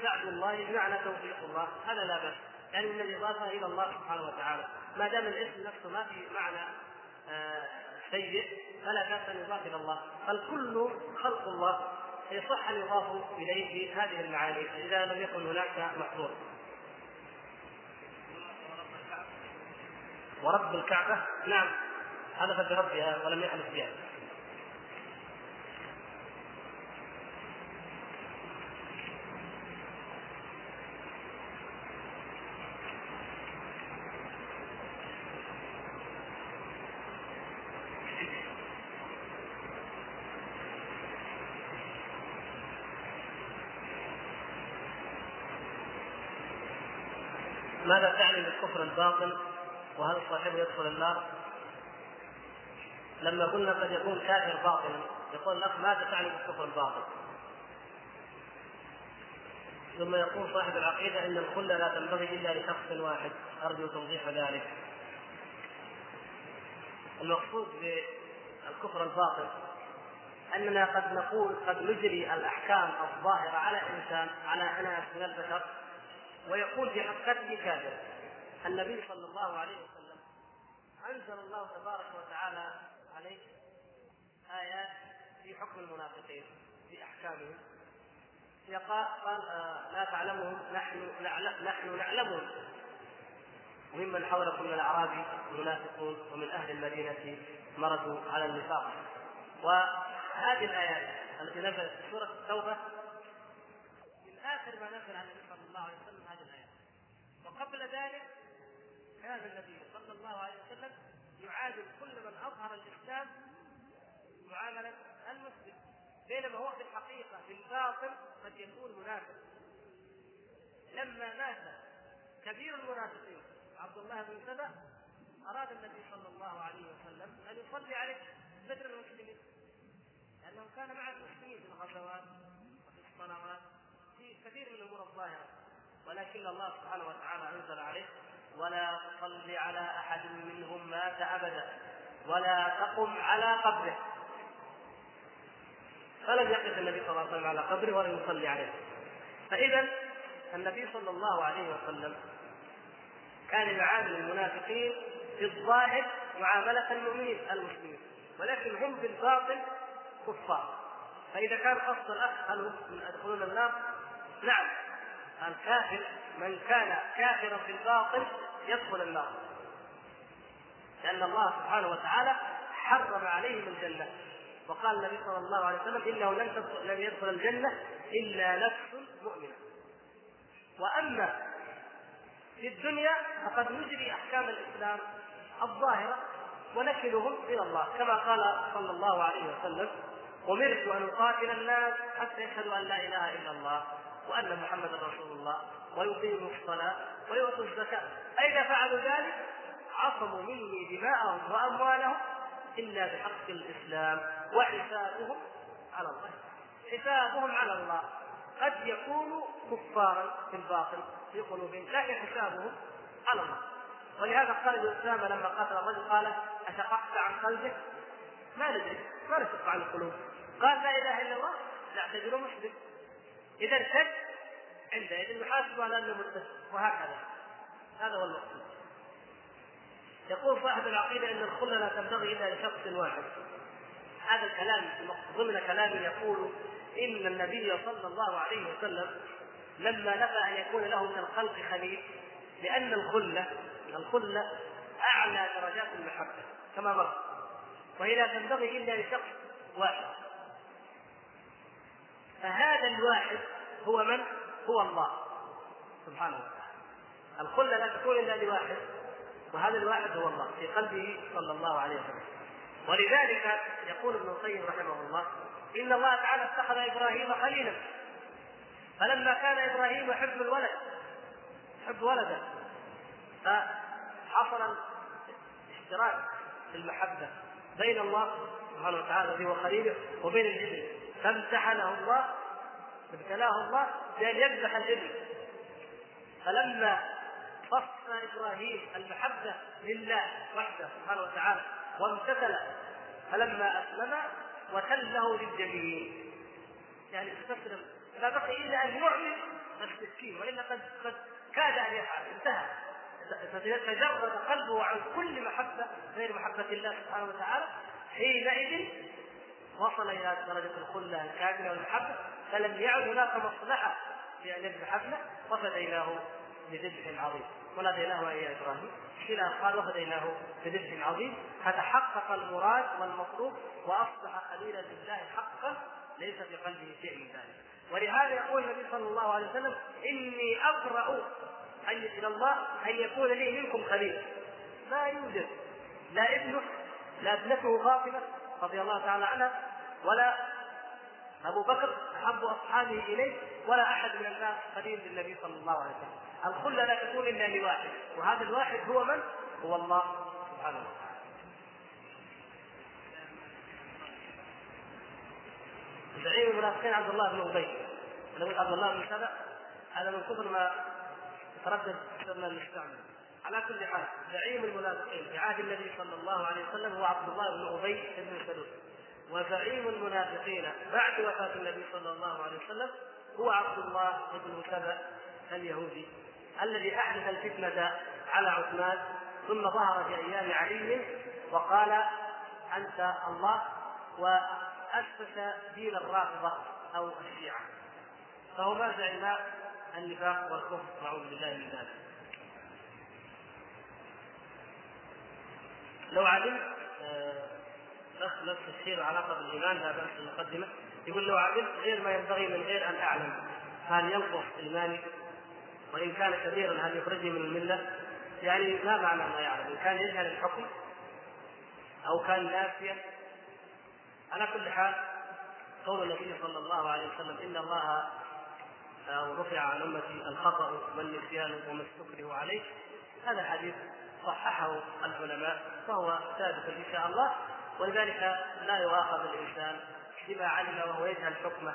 سعد الله بمعنى توفيق الله. هذا لا بأس. يعني من الإضافة إلى الله سبحانه وتعالى. ما دام الاسم نفسه ما في معنى آه سيء فلا بأس أن يضاف إلى الله فالكل خلق الله يصح أن يضاف إليه بهذه المعاني. إذا لم يكن هناك محظور ورب الكعبة؟ نعم. حلف بربها ولم يحلف بها. ماذا تعني بالكفر الباطن وهل صاحبه يدخل النار؟ لما قلنا قد يكون كافر باطلا يقول الأخ ماذا تعني بالكفر الباطل؟ ثم يقول صاحب العقيدة إن الخلة لا تنبغي إلا لشخص واحد أرجو توضيح ذلك المقصود بالكفر الباطل أننا قد نقول قد نجري الأحكام الظاهرة على إنسان على ناس من البشر ويقول في حقيقته كافر. النبي صلى الله عليه وسلم أنزل الله تبارك وتعالى عليه آيات في حكم المنافقين في أحكامهم. قال آه، لا تعلمهم نحن نحن نعلمهم. وممن حولكم من الاعراب منافقون ومن أهل المدينة مرضوا على النفاق. وهذه الآيات التي نزلت في سورة التوبة من آخر ما نزل عن النبي صلى الله عليه وسلم وقبل ذلك كان النبي صلى الله عليه وسلم يعادل كل من أظهر الإسلام معاملة المسلم بينما هو في الحقيقة في الباطن قد يكون منافق. لما مات كبير المنافقين عبد الله بن سبأ أراد النبي صلى الله عليه وسلم أن يصلي عليه بدر المسلمين لأنه كان مع المسلمين في الغزوات وفي الصلوات في كثير من الأمور الظاهرة. ولكن الله سبحانه وتعالى أنزل عليه ولا تصلي على أحد منهم مات أبدا ولا تقم على قبره. فلم يقف النبي صلى الله عليه وسلم على قبره ولم يصلي عليه. فإذا النبي صلى الله عليه وسلم كان يعامل المنافقين في الظاهر معاملة المؤمنين المسلمين ولكن هم في الباطن كفار. فإذا كان قصد الأخ هل يدخلون النار؟ نعم. الكافر من كان كافرا في الباطن يدخل النار. لأن الله سبحانه وتعالى حرم عليهم الجنة. وقال النبي صلى الله عليه وسلم إنه لن لن يدخل الجنة إلا نفس مؤمنة. وأما في الدنيا فقد نجري أحكام الإسلام الظاهرة ونكلهم إلى الله. كما قال صلى الله عليه وسلم أمرت أن أقاتل الناس حتى يشهدوا أن لا إله إلا الله. وأن محمدا رسول الله ويقيموا الصلاة ويؤتوا الزكاة. فاذا فعلوا ذلك؟ عصموا مني دماءهم وأموالهم. إلا بحق الإسلام وحسابهم على الله. حسابهم على الله. قد يكونوا كفارا في الباطن في قلوبهم لكن حسابهم على الله. ولهذا قال اسامه لما قاتل الرجل قال اشققت عن قلبك؟ ما ندري. ما نشق عن القلوب. قال لا إله إلا الله. نعتبره مسلم إذا ارتد عندئذ يحاسب على انه مرتد وهكذا. هذا هو المقصود يقول صاحب العقيدة إن الخلة لا تنبغي إلا لشخص واحد. هذا الكلام ضمن كلام يقول إن النبي صلى الله عليه وسلم لما نفى أن يكون له من الخلق خليل لأن الخلة الخلة أعلى درجات المحبة كما مر. وهي لا تنبغي إلا لشخص واحد. فهذا الواحد هو من؟ هو الله. سبحانه وتعالى. الخلة لا تكون إلا لواحد وهذا الواحد هو الله في قلبه صلى الله عليه وسلم. ولذلك يقول ابن القيم رحمه الله إن الله تعالى اتخذ إبراهيم خليلا. فلما كان إبراهيم يحب الولد يحب ولده فحصل اشتراك في المحبة بين الله سبحانه وتعالى الذي هو خليله وبين الابن فامتحنه الله ابتلاه الله بأن يذبح الابن فلما صف إبراهيم المحبة لله وحده سبحانه وتعالى وامتثل فلما أسلم وتله للجميع يعني استسلم. لا بقي إلا أن يعلن المسكين وإلا قد قد كاد أن يفعل. انتهى. تجرد قلبه عن كل محبة غير محبة الله سبحانه وتعالى حينئذ وصل إلى درجة الخلة الكاملة والمحبه فلم يعد هناك مصلحة في ان يذبح ابنه وفديناه بذبح عظيم. وناديناه يا إبراهيم. كلا قال وفديناه بذبح عظيم. فتحقق المراد والمطلوب وأصبح خليلا لله حقا ليس في قلبه شيء من ذلك. ولهذا يقول النبي صلى الله عليه وسلم إني أقرأ أن إلى الله أن يكون لي منكم خليل. لا يوجد. لا ابنه لا ابنته فاطمه رضي الله تعالى عنها ولا أبو بكر أحب اصحابه إليه ولا أحد من الناس خليل للنبي صلى الله عليه وسلم. الخله لا تكون إلا لواحد وهذا الواحد هو من؟ هو الله سبحانه وتعالى. زعيم المنافقين عبد الله بن أبي نقول عبد الله بن سبأ هذا من كثر ما يتردد صرنا المستعمل على كل حال زعيم المنافقين. في عهد النبي صلى الله عليه وسلم هو عبد الله بن أبي بن سلول. وزعيم المنافقين بعد وفاة النبي صلى الله عليه وسلم هو عبد الله بن سبأ اليهودي الذي أحدث الفتنة على عثمان ثم ظهر في أيام علي وقال أنت الله وأسس دين الرافضة أو الشيعة. فهما زعما النفاق والكفر نعوذ بالله من ذلك. لو علمت آه، نفس الشيء علاقة بالإيمان لا بأس المقدمه يقول لو علمت غير ما ينبغي من غير أن أعلم. هل ينقص إيماني؟ وإن كان كبيرا هل يخرجني من الملة؟ يعني ما معنى ما يعلم؟ إن كان يجهل الحكم أو كان ناسيا. على كل حال قول النبي صلى الله عليه وسلم إن الله أو رفع عن أمتي الخطأ والنسيان وما استكره عليه. هذا حديث صححه العلماء فهو ثابت إن شاء الله ولذلك لا يؤاخذ الإنسان بما علم وهو يجهل حكمه.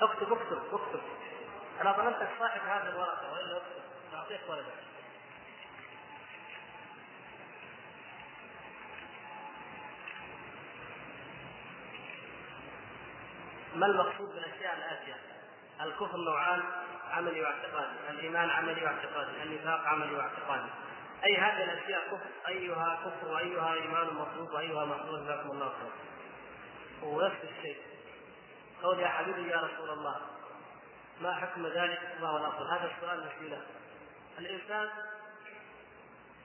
اكتب اكتب اكتب. أنا ظننتك صاحب هذه الورقة وإلا أكتب. أعطيك ولدك ما المقصود بالاشياء الاتيه؟ الكفر نوعان عملي واعتقادي، الإيمان عملي واعتقادي، النفاق عملي واعتقادي. أي هذه الأشياء كفر، أيها كفر وأيها إيمان مطلوب وأيها مطلوب جزاكم الله خير. ونفس الشيء قول يا حبيبي يا رسول الله ما حكم ذلك ما هو الافضل؟ هذا السؤال له. الإنسان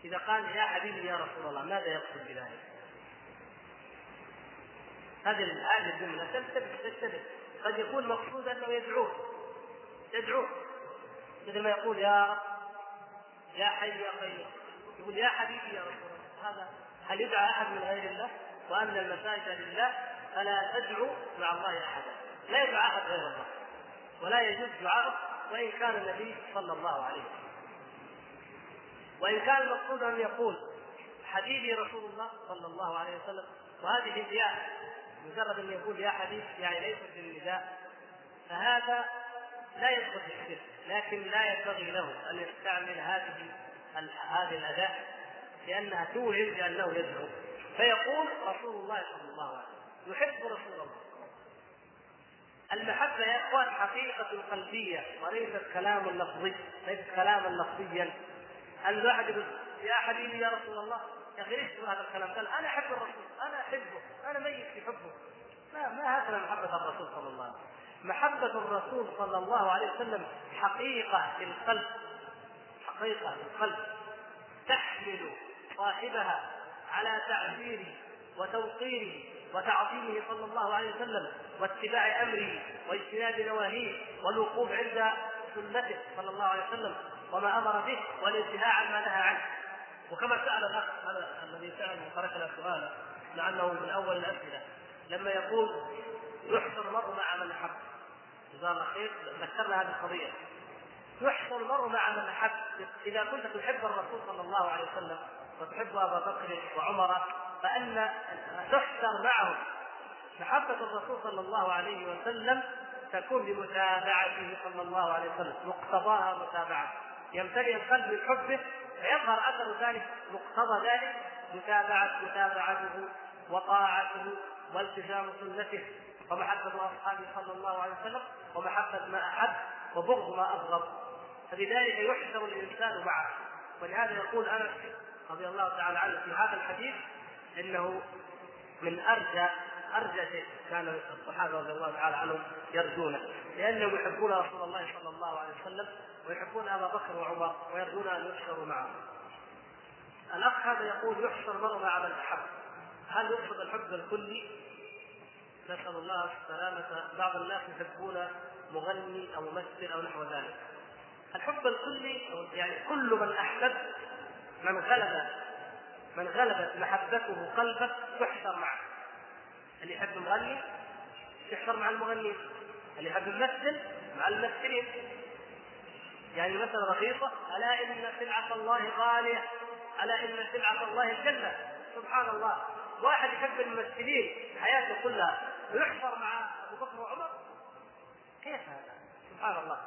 إذا قال يا حبيبي يا رسول الله ماذا يقصد بذلك؟ هذه هذه الجملة تنتبه تنتبه قد يكون مقصود انه يدعوه. يدعوه. مثل ما يقول يا رب يا حي يا قيوم. يقول يا حبيبي يا رسول الله هذا هل يدعى أحد من غير الله؟ وأن المساجد لله فلا تدعو مع الله أحدا. لا يدعى أحد غير الله. ولا يجوز دعاءه وإن كان النبي صلى الله عليه وسلم. وإن كان المقصود أن يقول حبيبي رسول الله صلى الله عليه وسلم وهذه الرياء مجرد أن يقول يا حبيب يعني ليست بالنداء فهذا لا يدخل في الشرك لكن لا ينبغي له أن يستعمل هذه هذه الأداة لأنها توهم بأنه يدعو. فيقول رسول الله صلى الله عليه وسلم يحب رسول الله. المحبة يا إخوان حقيقة قلبية وليست كلام لفظي ليست كلاما لفظيا. الواحد يقول يا حبيبي يا رسول الله يا أخي هذا الكلام؟ قال أنا أحب الرسول، أنا أحبه، أنا ميت في حبه. ما ما هكذا محبة الرسول صلى الله عليه وسلم. محبة الرسول صلى الله عليه وسلم حقيقة في القلب حقيقة في القلب تحمل صاحبها على تعبيره وتوقيره وتعظيمه صلى الله عليه وسلم واتباع أمره واجتناب نواهيه والوقوف عند سنته صلى الله عليه وسلم وما أمر به والانتهاء عما نهى عنه وكما سأل الاخ هذا الذي سأل وتركنا لعله من أول الأسئلة. لما يقول يحشر المرء مع من أحب. الله خير. ذكرنا هذه القضية. يحشر المرء مع من أحب. إذا كنت تحب الرسول صلى الله عليه وسلم وتحب أبا بكر وعمر فأن تحشر معهم محبة الرسول صلى الله عليه وسلم تكون بمتابعته صلى الله عليه وسلم مقتضاها متابعة. يمتلئ القلب من حبه فيظهر أثر ذلك مقتضى ذلك متابعه متابعته وطاعته والتزام سنته ومحبة أصحابه صلى الله عليه وسلم ومحبة ما أحب وبغض ما أبغض. فلذلك يحشر الإنسان معه ولهذا يقول أنس رضي الله تعالى عنه في هذا الحديث إنه من أرجى أرجى شيء كان الصحابة رضي الله تعالى عنهم يرجونه. لأنهم يحبون رسول الله صلى الله عليه وسلم ويحبون أبا بكر وعمر ويرجون أن يحشروا معه. الأخ هذا يقول يحشر المرء مع من هل يقصد الحب الكلي؟ نسأل الله السلامة بعض الناس يحبون مغني أو ممثل أو نحو ذلك. الحب الكلي يعني كل من أحبب من غلب من غلبت محبته قلبك تحشر معه. اللي يحب المغني يحشر مع المغنيين اللي يحب الممثل مع الممثلين. يعني مثلا رخيصة ألا إن سلعة الله غالية ألا إن سلعة الله الجنة سبحان الله. واحد يحب الممثلين حياته كلها ويحشر مع أبو بكر وعمر. كيف هذا؟ سبحان الله.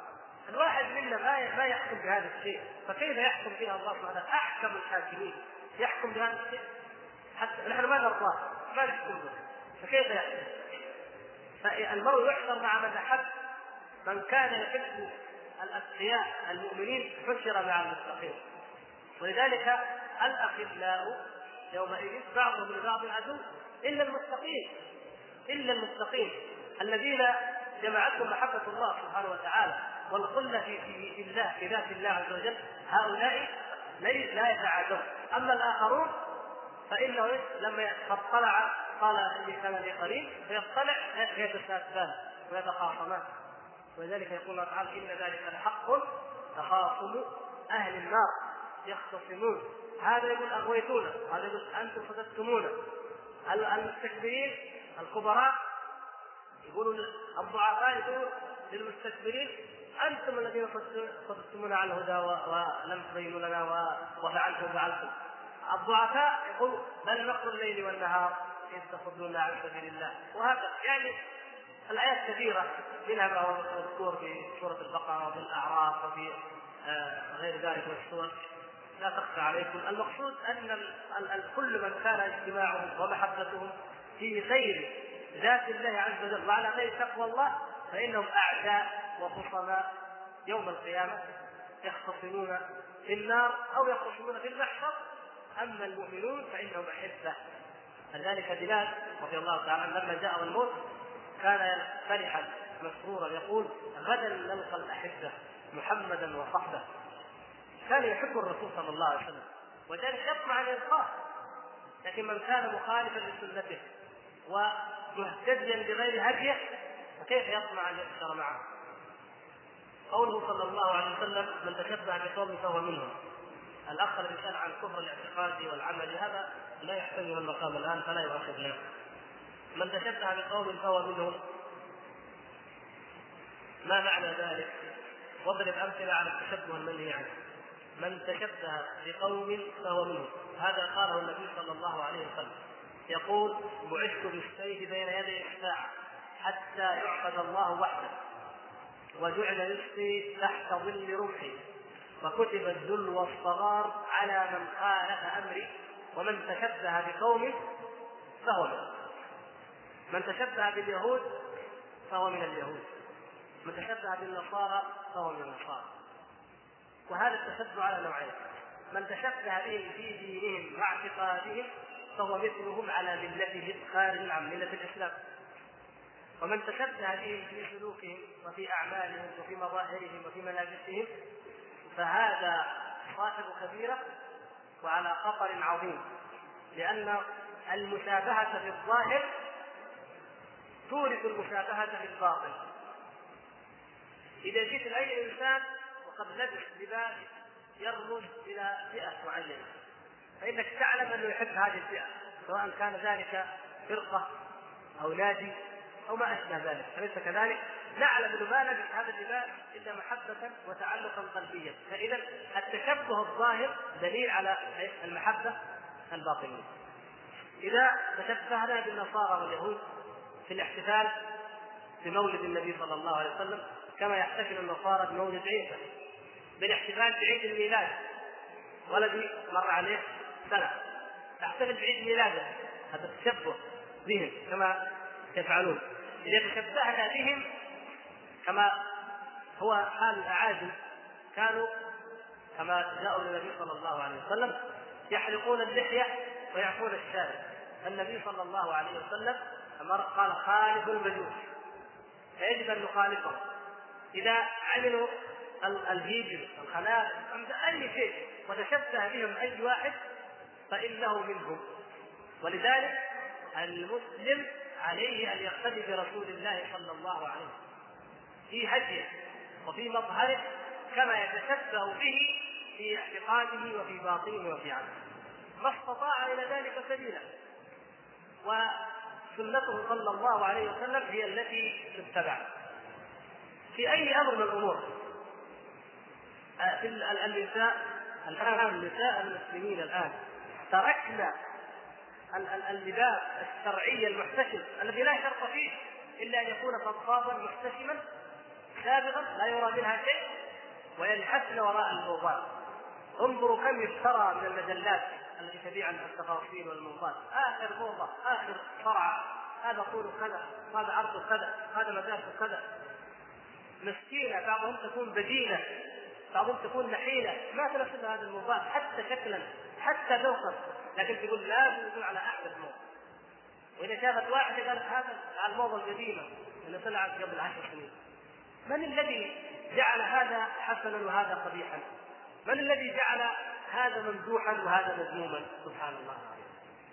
الواحد منا ما ما يحكم بهذا الشيء. فكيف يحكم فيها الله سبحانه أحكم الحاكمين. يحكم بهذا الشيء؟ حتى نحن ما نرضاه ما نحكم به. فكيف يحكم؟ فالمرء يحشر مع من أحب. من كان يحب الأتقياء المؤمنين حشر مع المتقين. ولذلك الأخلاء يومئذ بعضهم لبعض عدو إلا المتقين إلا المتقين الذين جمعتهم محبة الله سبحانه وتعالى والخله في في الله في ذات الله عز وجل هؤلاء لا يتعادون. أما الآخرون فإنه لما اطلع قال اني كان لي قريب فيطلع يتساءلان ويتخاصمان. ولذلك يقول الله تعالى إن ذلك لحق تخاصم أهل النار يختصمون. هذا يقول أغويتونا هذا يقول أنتم صددتمونا المستكبرين الكبراء يقولوا الضعفاء يقولوا للمستكبرين أنتم الذين صددتمونا عن الهدى ولم تبينوا لنا وفعلتم فعلتم الضعفاء يقول بل نقر الليل والنهار إذ تصدون عن سبيل الله. وهكذا. يعني الآيات كثيرة منها ما هو مذكور في سورة البقرة وفي الأعراف وفي آه، غير ذلك من السور. لا تخفى عليكم. المقصود أن كل من كان اجتماعهم ومحبتهم في غير ذات الله عز وجل وعلى غير تقوى الله فإنهم أعداء وخصماء يوم القيامة يختصمون في النار أو يختصمون في المحشر. أما المؤمنون فإنهم أحبة. فذلك بلال رضي الله تعالى عنه لما جاءه الموت كان فرحا مسرورا يقول غدا نلقى الأحبة محمدا وصحبه. كان يحب الرسول صلى الله عليه وسلم وذلك يطمع يلقاه لكن من كان مخالفا لسنته ومهتديا بغير هديه فكيف يطمع أن يؤثر معه؟ قوله صلى الله عليه وسلم من تشبه بقوم فهو منهم. الأخ الذي سال عن كفر الاعتقادي والعملي هذا لا يحتمل المقام الآن فلا يؤاخذنا من تشبه بقوم فهو منهم. ما معنى ذلك؟ واضرب أمثلة على التشبه المنهي عنه. من تشبه بقوم فهو منهم. هذا قاله النبي صلى الله عليه وسلم. يقول بعثت بالسيف بين يدي الساعة حتى يعبد الله وحده وجعل رزقي تحت ظل رمحي وكتب الذل والصغار على من خالف أمري ومن تشبه بقوم فهو منهم. من تشبه باليهود فهو من اليهود من تشبه بالنصارى فهو من النصارى. وهذا التشبه على نوعين. من تشبه بهم في دينهم واعتقادهم فهو مثلهم على ملتهم خارج عن ملة الإسلام. ومن تشبه بهم في سلوكهم وفي أعمالهم وفي مظاهرهم وفي ملابسهم فهذا صاحب كبيرة وعلى خطر عظيم لأن المشابهة في الظاهر تورث المشابهة بالباطل إذا جئت لأي إنسان وقد لبس لباس يرمز إلى فئة معينة. فإنك تعلم أنه يحب هذه الفئة سواء كان ذلك فرقة أو نادي أو ما أشبه ذلك. أليس كذلك؟ نعلم أنه ما لبس هذا اللباس إلا محبة وتعلقا قلبيا. فإذا التشبه الظاهر دليل على المحبة الباطنية. إذا تشبهنا بالنصارى واليهود في الاحتفال بمولد النبي صلى الله عليه وسلم كما يحتفل النصارى بمولد عيسى. بالاحتفال بعيد الميلاد. ولدي مر عليه سنة. تحتفل بعيد ميلاده. هذا التشبه بهم كما يفعلون. إذا تشبهنا بهم كما هو حال الأعاجم كانوا كما جاءوا للنبي صلى الله عليه وسلم يحلقون اللحية ويعفون الشارع النبي صلى الله عليه وسلم قال خالف المجوس فيجب أن نخالفهم إذا عملوا الفيديو الخلاف أي شيء وتشبه بهم أي واحد فإنه منهم. ولذلك المسلم عليه أن يقتدي برسول الله صلى الله عليه وسلم. في هديه وفي مظهره كما يتشبه به في اعتقاده وفي باطنه وفي عمله. ما استطاع إلى ذلك سبيلا. سنته صلى الله عليه وسلم هي التي تتبع في أي أمر من الأمور؟ في النساء الان النساء المسلمين الآن. تركنا اللباس الشرعي المحتشم الذي لا شرط فيه إلا أن يكون فضفاضا محتشما سابقا لا يرى منها شيء ويلحسن وراء الموضات. انظروا كم يشترى من المجلات التي تبيع التفاصيل والموضات. آخر موضة آخر صرعة. هذا طول كذا هذا عرض كذا هذا مسافه كذا مسكينة بعضهم تكون بدينة. بعضهم تكون نحيلة. ما تناسب هذا الموضوع حتى شكلا حتى ذوقا لكن تقول لازم يكون على احدث موضه وإذا شافت واحدة قالت هذا على الموضه القديمه اللي طلعت قبل عشر سنين. من الذي جعل هذا حسنا وهذا قبيحا؟ من الذي جعل هذا ممدوحا وهذا مذموما؟ سبحان الله.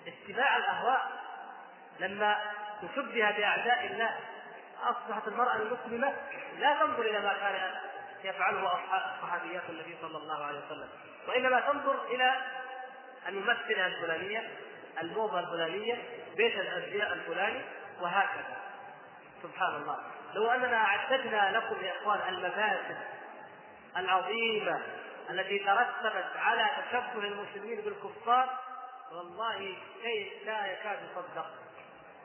اتباع الأهواء لما تشبه بأعداء الله أصبحت المرأة المسلمة لا تنظر إلى ما كان يفعله صحابيات النبي صلى الله عليه وسلم. وإنما تنظر إلى الممثلة الفلانية الموضة الفلانية بيت الازياء الفلاني وهكذا. سبحان الله لو أننا أعددنا لكم يا إخوان المفاسد العظيمة التي ترتبت على تشبه المسلمين بالكفار والله شيء لا يكاد يصدق.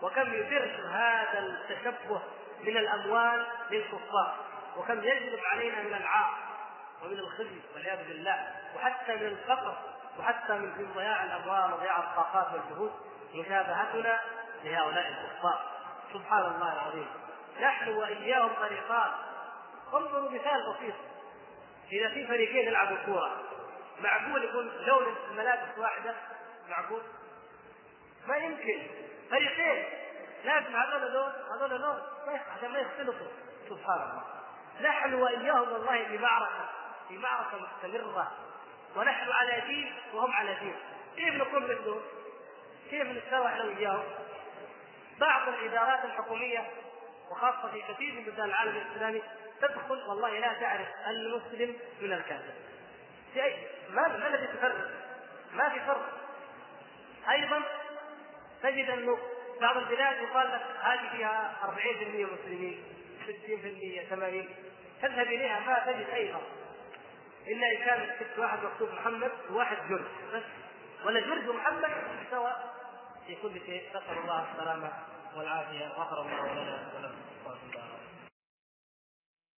وكم يدر هذا التشبه من الأموال للكفار وكم يجلب علينا من العار ومن الخزي والعياذ بالله وحتى من الفقر وحتى من ضياع الاموال وضياع الطاقات والجهود مشابهتنا لهؤلاء الكفار. سبحان الله العظيم. نحن وإياهم فريقان. انظروا مثال بسيط. إذا في فريقين يلعبوا كورة. معقول يكون لون الملابس واحدة؟ معقول؟ ما يمكن. فريقين. لازم هذول لون هذول لون عشان ما يختلطوا سبحان الله. نحن واياهم والله في معركه في معركه مستمرة ونحن على دين وهم على دين كيف نكون مثلهم؟ كيف نتساوى إحنا واياهم؟ بعض الإدارات الحكومية وخاصة في كثير من بلدان العالم الإسلامي تدخل والله لا تعرف المسلم من الكافر. في أي ما ما الذي تفرق؟ ما في فرق. أيضا تجد انه بعض البلاد يقال لك هذه فيها 40% مسلمين 60% 80 تذهب إليها ما تجد أي فرق إلا إن كان كتب واحد مكتوب محمد وواحد جرج. بس. ولا جرج ومحمد سواء في كل شيء. نسأل الله السلامة والعافية. غفر الله لنا ولكم.